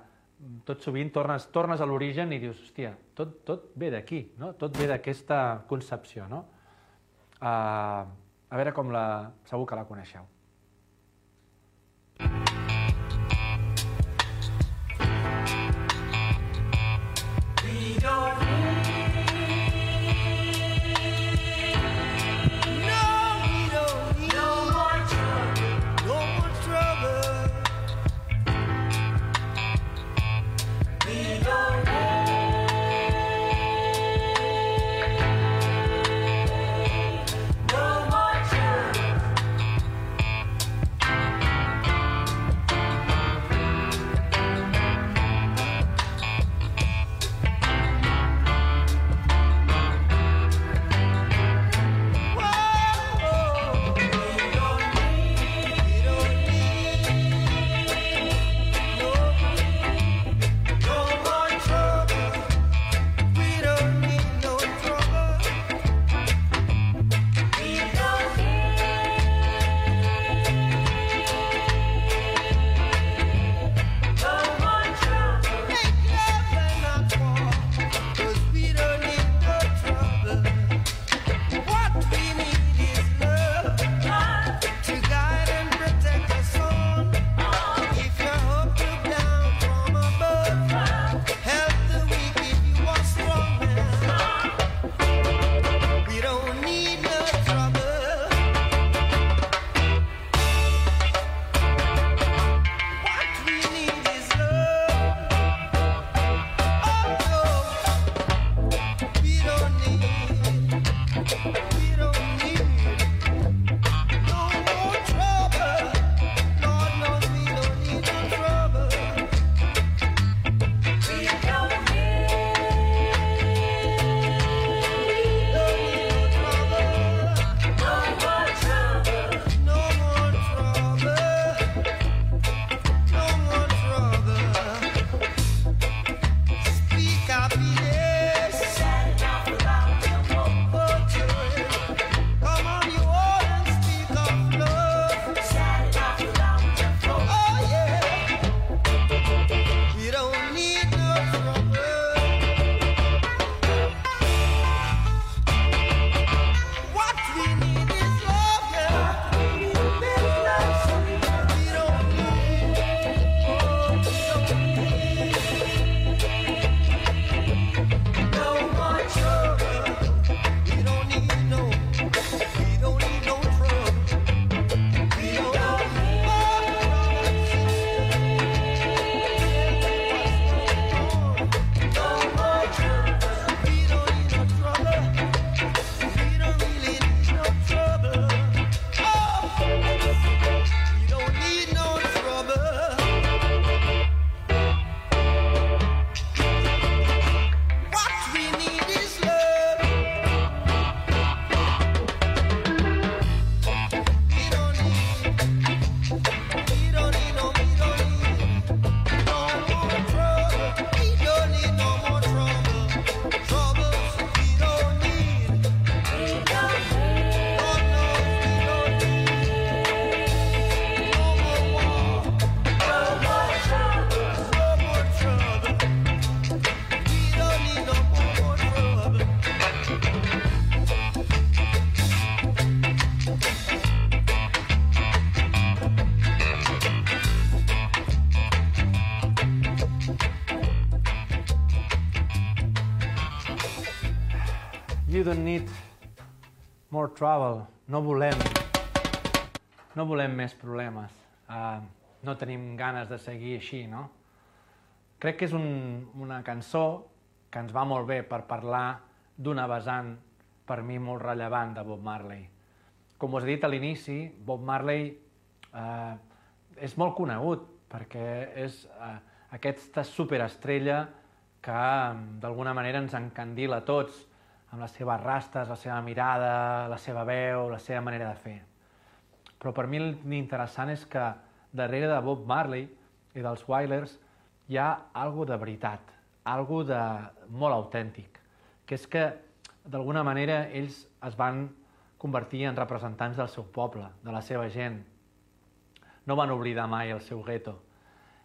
tot sovint tornes, tornes a l'origen i dius, hòstia, tot, tot ve d'aquí, no? tot ve d'aquesta concepció. No? Uh, a veure com la... segur que la coneixeu. More trouble. No volem, no volem més problemes. Uh, no tenim ganes de seguir així, no? Crec que és un, una cançó que ens va molt bé per parlar d'una vessant per mi molt rellevant de Bob Marley. Com us he dit a l'inici, Bob Marley eh, és molt conegut perquè és eh, aquesta superestrella que d'alguna manera ens encandila a tots amb les seves rastes, la seva mirada, la seva veu, la seva manera de fer. Però per mi l'interessant és que darrere de Bob Marley i dels Wailers hi ha algo de veritat, algo de molt autèntic, que és que d'alguna manera ells es van convertir en representants del seu poble, de la seva gent. No van oblidar mai el seu gueto.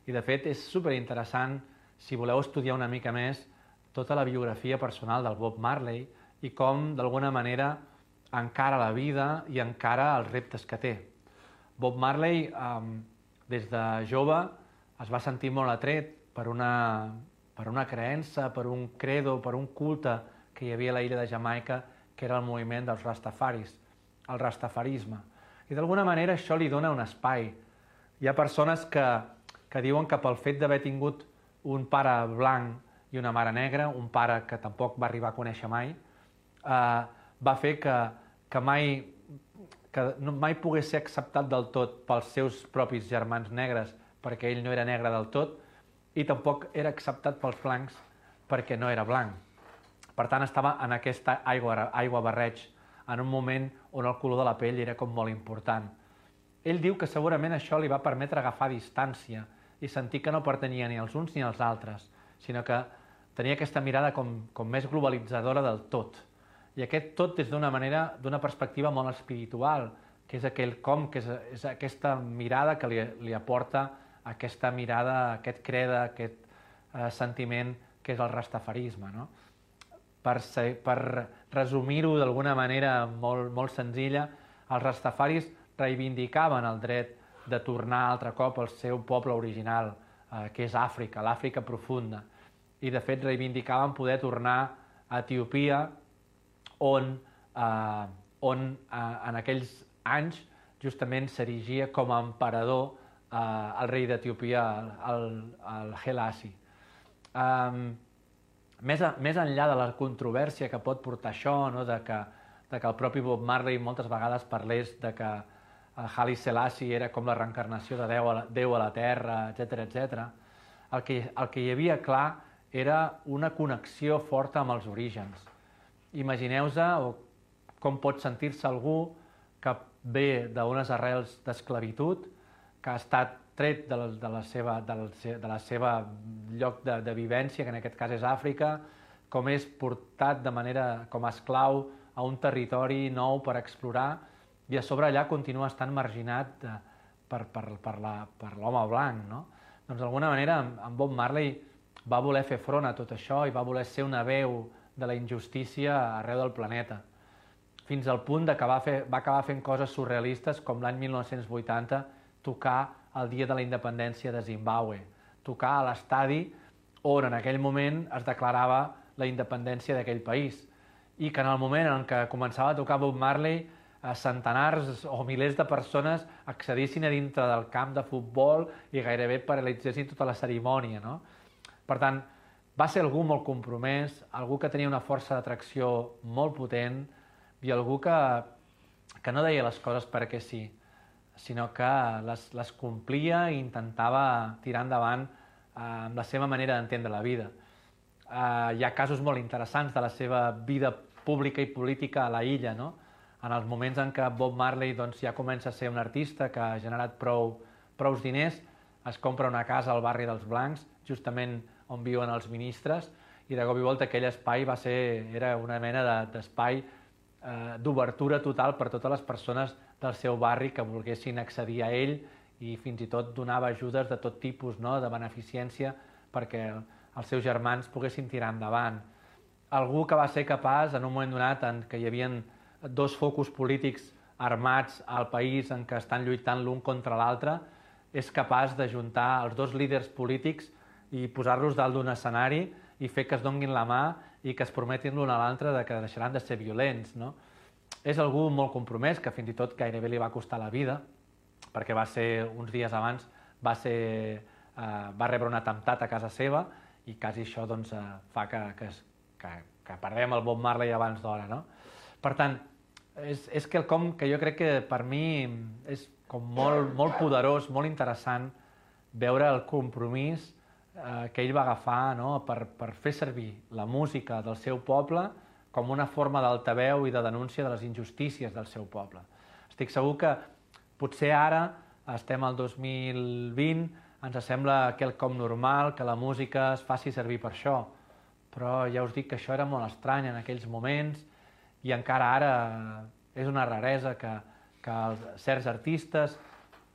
I de fet és superinteressant si voleu estudiar una mica més tota la biografia personal del Bob Marley i com d'alguna manera encara la vida i encara els reptes que té. Bob Marley, eh, des de jove, es va sentir molt atret per una, per una creença, per un credo, per un culte que hi havia a la illa de Jamaica, que era el moviment dels rastafaris, el rastafarisme. I d'alguna manera això li dona un espai. Hi ha persones que, que diuen que pel fet d'haver tingut un pare blanc i una mare negra, un pare que tampoc va arribar a conèixer mai, eh, va fer que, que mai que no, mai pogués ser acceptat del tot pels seus propis germans negres perquè ell no era negre del tot i tampoc era acceptat pels blancs perquè no era blanc. Per tant, estava en aquesta aigua, aigua barreig, en un moment on el color de la pell era com molt important. Ell diu que segurament això li va permetre agafar distància i sentir que no pertanyia ni als uns ni als altres, sinó que tenia aquesta mirada com, com més globalitzadora del tot. I aquest tot des d'una manera, d'una perspectiva molt espiritual, que és aquell com, que és, és aquesta mirada que li, li aporta aquesta mirada, aquest creda, aquest eh, sentiment que és el rastafarisme. No? Per, per resumir-ho d'alguna manera molt, molt senzilla, els rastafaris reivindicaven el dret de tornar altre cop al seu poble original, eh, que és Àfrica, l'Àfrica profunda. I de fet reivindicaven poder tornar a Etiopia on, eh, on eh, en aquells anys justament s'erigia com a emperador eh, el rei d'Etiopia, el, el Helasi. Um, més, a, més enllà de la controvèrsia que pot portar això, no, de, que, de que el propi Bob Marley moltes vegades parlés de que el Haile Selassie era com la reencarnació de Déu a la, Déu a la Terra, etc etc. El, que, el que hi havia clar era una connexió forta amb els orígens Imagineu-vos com pot sentir-se algú que ve d'unes arrels d'esclavitud, que ha estat tret de la, de la, seva, de la, de la seva lloc de, de vivència, que en aquest cas és Àfrica, com és portat de manera com a esclau a un territori nou per explorar i a sobre allà continua estant marginat de, per, per, per l'home blanc. No? Doncs d'alguna manera en Bob Marley va voler fer front a tot això i va voler ser una veu de la injustícia arreu del planeta, fins al punt de que va, fer, va acabar fent coses surrealistes com l'any 1980 tocar el dia de la independència de Zimbabue, tocar a l'estadi on en aquell moment es declarava la independència d'aquell país i que en el moment en què començava a tocar Bob Marley a centenars o milers de persones accedissin a dintre del camp de futbol i gairebé paralitzessin tota la cerimònia. No? Per tant, va ser algú molt compromès, algú que tenia una força d'atracció molt potent i algú que, que no deia les coses perquè sí, sinó que les, les complia i intentava tirar endavant eh, amb la seva manera d'entendre la vida. Eh, hi ha casos molt interessants de la seva vida pública i política a la illa, no? en els moments en què Bob Marley doncs, ja comença a ser un artista que ha generat prou, prous diners, es compra una casa al barri dels Blancs, justament on viuen els ministres, i de cop i volta aquell espai va ser, era una mena d'espai de, eh, d'obertura total per totes les persones del seu barri que volguessin accedir a ell i fins i tot donava ajudes de tot tipus, no? de beneficència, perquè els seus germans poguessin tirar endavant. Algú que va ser capaç, en un moment donat en què hi havia dos focus polítics armats al país en què estan lluitant l'un contra l'altre, és capaç de juntar els dos líders polítics i posar-los dalt d'un escenari i fer que es donguin la mà i que es prometin l'un a l'altre de que deixaran de ser violents. No? És algú molt compromès, que fins i tot gairebé li va costar la vida, perquè va ser, uns dies abans, va, ser, eh, va rebre un atemptat a casa seva i quasi això doncs, eh, fa que, que, que, que perdem el Bob Marley abans d'hora. No? Per tant, és, és quelcom que jo crec que per mi és com molt, molt poderós, molt interessant veure el compromís eh, que ell va agafar no? per, per fer servir la música del seu poble com una forma d'altaveu i de denúncia de les injustícies del seu poble. Estic segur que potser ara estem al 2020, ens sembla quelcom normal que la música es faci servir per això, però ja us dic que això era molt estrany en aquells moments i encara ara és una raresa que, que els, certs artistes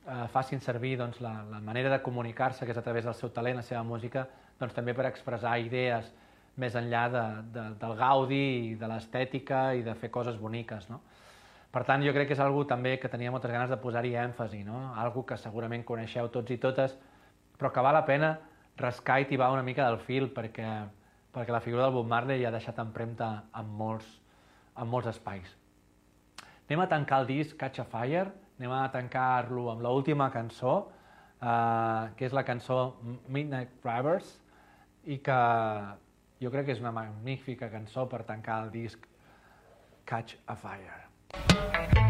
eh, facin servir doncs, la, la manera de comunicar-se, que és a través del seu talent, la seva música, doncs, també per expressar idees més enllà de, de, del gaudi i de l'estètica i de fer coses boniques. No? Per tant, jo crec que és algo també que tenia moltes ganes de posar-hi èmfasi, no? algo que segurament coneixeu tots i totes, però que val la pena rascar i tibar una mica del fil perquè, perquè la figura del Bob Marley ha deixat empremta en molts, en molts espais. Anem a tancar el disc Catch a Fire, anem a tancar-lo amb l'última cançó, eh, que és la cançó Midnight Drivers, i que jo crec que és una magnífica cançó per tancar el disc Catch a Fire. I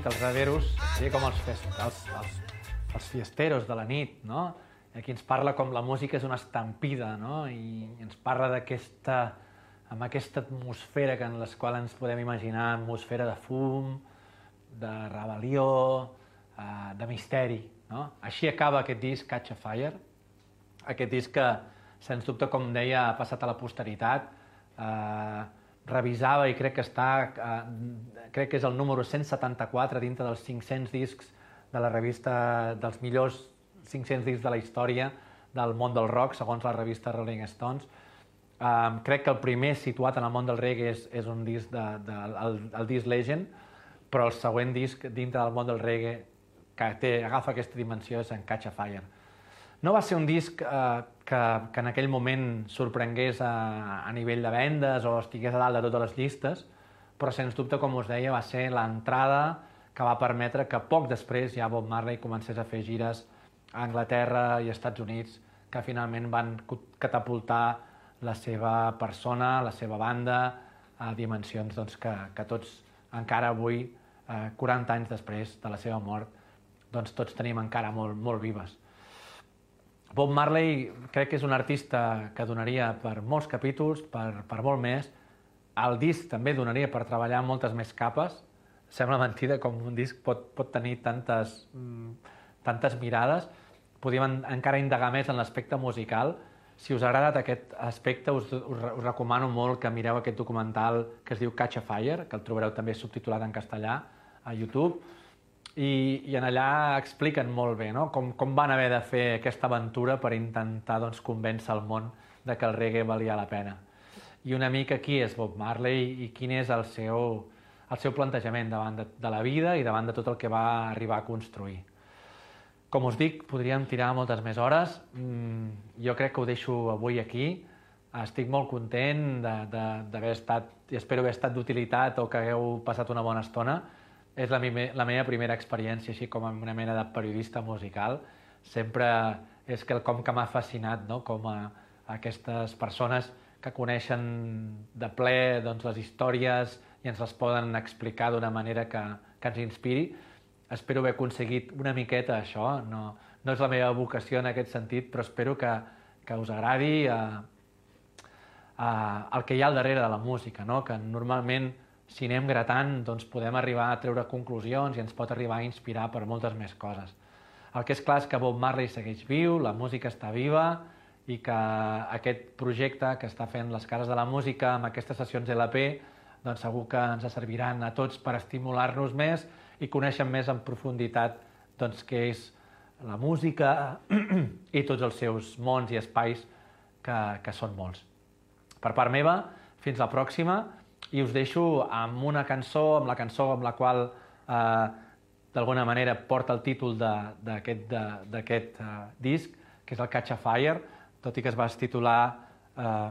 mitjanit, els raveros, seria com els, fest, els, els, els fiesteros de la nit, no? Aquí ens parla com la música és una estampida, no? I ens parla d'aquesta amb aquesta atmosfera que en la qual ens podem imaginar, atmosfera de fum, de rebel·lió, eh, de misteri. No? Així acaba aquest disc, Catch a Fire, aquest disc que, sens dubte, com deia, ha passat a la posteritat, eh, revisava i crec que està, eh, crec que és el número 174 dintre dels 500 discs de la revista dels millors 500 discs de la història del món del rock, segons la revista Rolling Stones. Um, crec que el primer situat en el món del reggae és, és un disc de, de, el, el disc Legend, però el següent disc dintre del món del reggae que té, agafa aquesta dimensió és en Catch a Fire. No va ser un disc eh, que, que en aquell moment sorprengués a, a nivell de vendes o estigués a dalt de totes les llistes, però sens dubte, com us deia, va ser l'entrada que va permetre que poc després ja Bob Marley comencés a fer gires a Anglaterra i Estats Units que finalment van catapultar la seva persona, la seva banda, a dimensions doncs, que, que tots encara avui, eh, 40 anys després de la seva mort, doncs tots tenim encara molt, molt vives. Bob Marley crec que és un artista que donaria per molts capítols, per, per molt més. El disc també donaria per treballar moltes més capes. Sembla mentida com un disc pot, pot tenir tantes, mm, tantes mirades. Podríem encara indagar més en l'aspecte musical. Si us ha agradat aquest aspecte, us, us, us recomano molt que mireu aquest documental que es diu Catch a Fire, que el trobareu també subtitulat en castellà a YouTube i, i en allà expliquen molt bé no? com, com van haver de fer aquesta aventura per intentar doncs, convèncer el món de que el reggae valia la pena. I una mica qui és Bob Marley i quin és el seu, el seu plantejament davant de, de la vida i davant de tot el que va arribar a construir. Com us dic, podríem tirar moltes més hores. Mm, jo crec que ho deixo avui aquí. Estic molt content d'haver estat, i espero haver estat d'utilitat o que hagueu passat una bona estona és la, mime, la meva primera experiència així com una mena de periodista musical. Sempre és quelcom que m'ha fascinat, no? com a, a aquestes persones que coneixen de ple doncs, les històries i ens les poden explicar d'una manera que, que ens inspiri. Espero haver aconseguit una miqueta això, no, no és la meva vocació en aquest sentit, però espero que, que us agradi eh, eh, el que hi ha al darrere de la música, no? que normalment si anem gratant, doncs podem arribar a treure conclusions i ens pot arribar a inspirar per moltes més coses. El que és clar és que Bob Marley segueix viu, la música està viva i que aquest projecte que està fent les cares de la música amb aquestes sessions LP doncs segur que ens serviran a tots per estimular-nos més i conèixer més en profunditat doncs, què és la música (clears throat) i tots els seus mons i espais que, que són molts. Per part meva, fins la pròxima i us deixo amb una cançó, amb la cançó amb la qual eh, d'alguna manera porta el títol d'aquest eh, disc, que és el Catch a Fire, tot i que es va titular eh,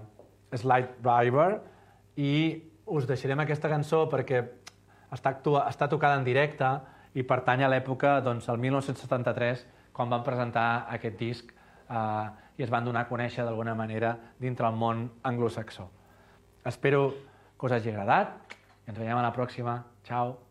Slide Driver, i us deixarem aquesta cançó perquè està, actua, està tocada en directe i pertany a l'època, doncs, el 1973, quan van presentar aquest disc eh, i es van donar a conèixer d'alguna manera dintre el món anglosaxó. Espero que us hagi agradat i ens veiem a la pròxima. Ciao.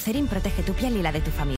Eucerin protege tu piel y la de tu familia.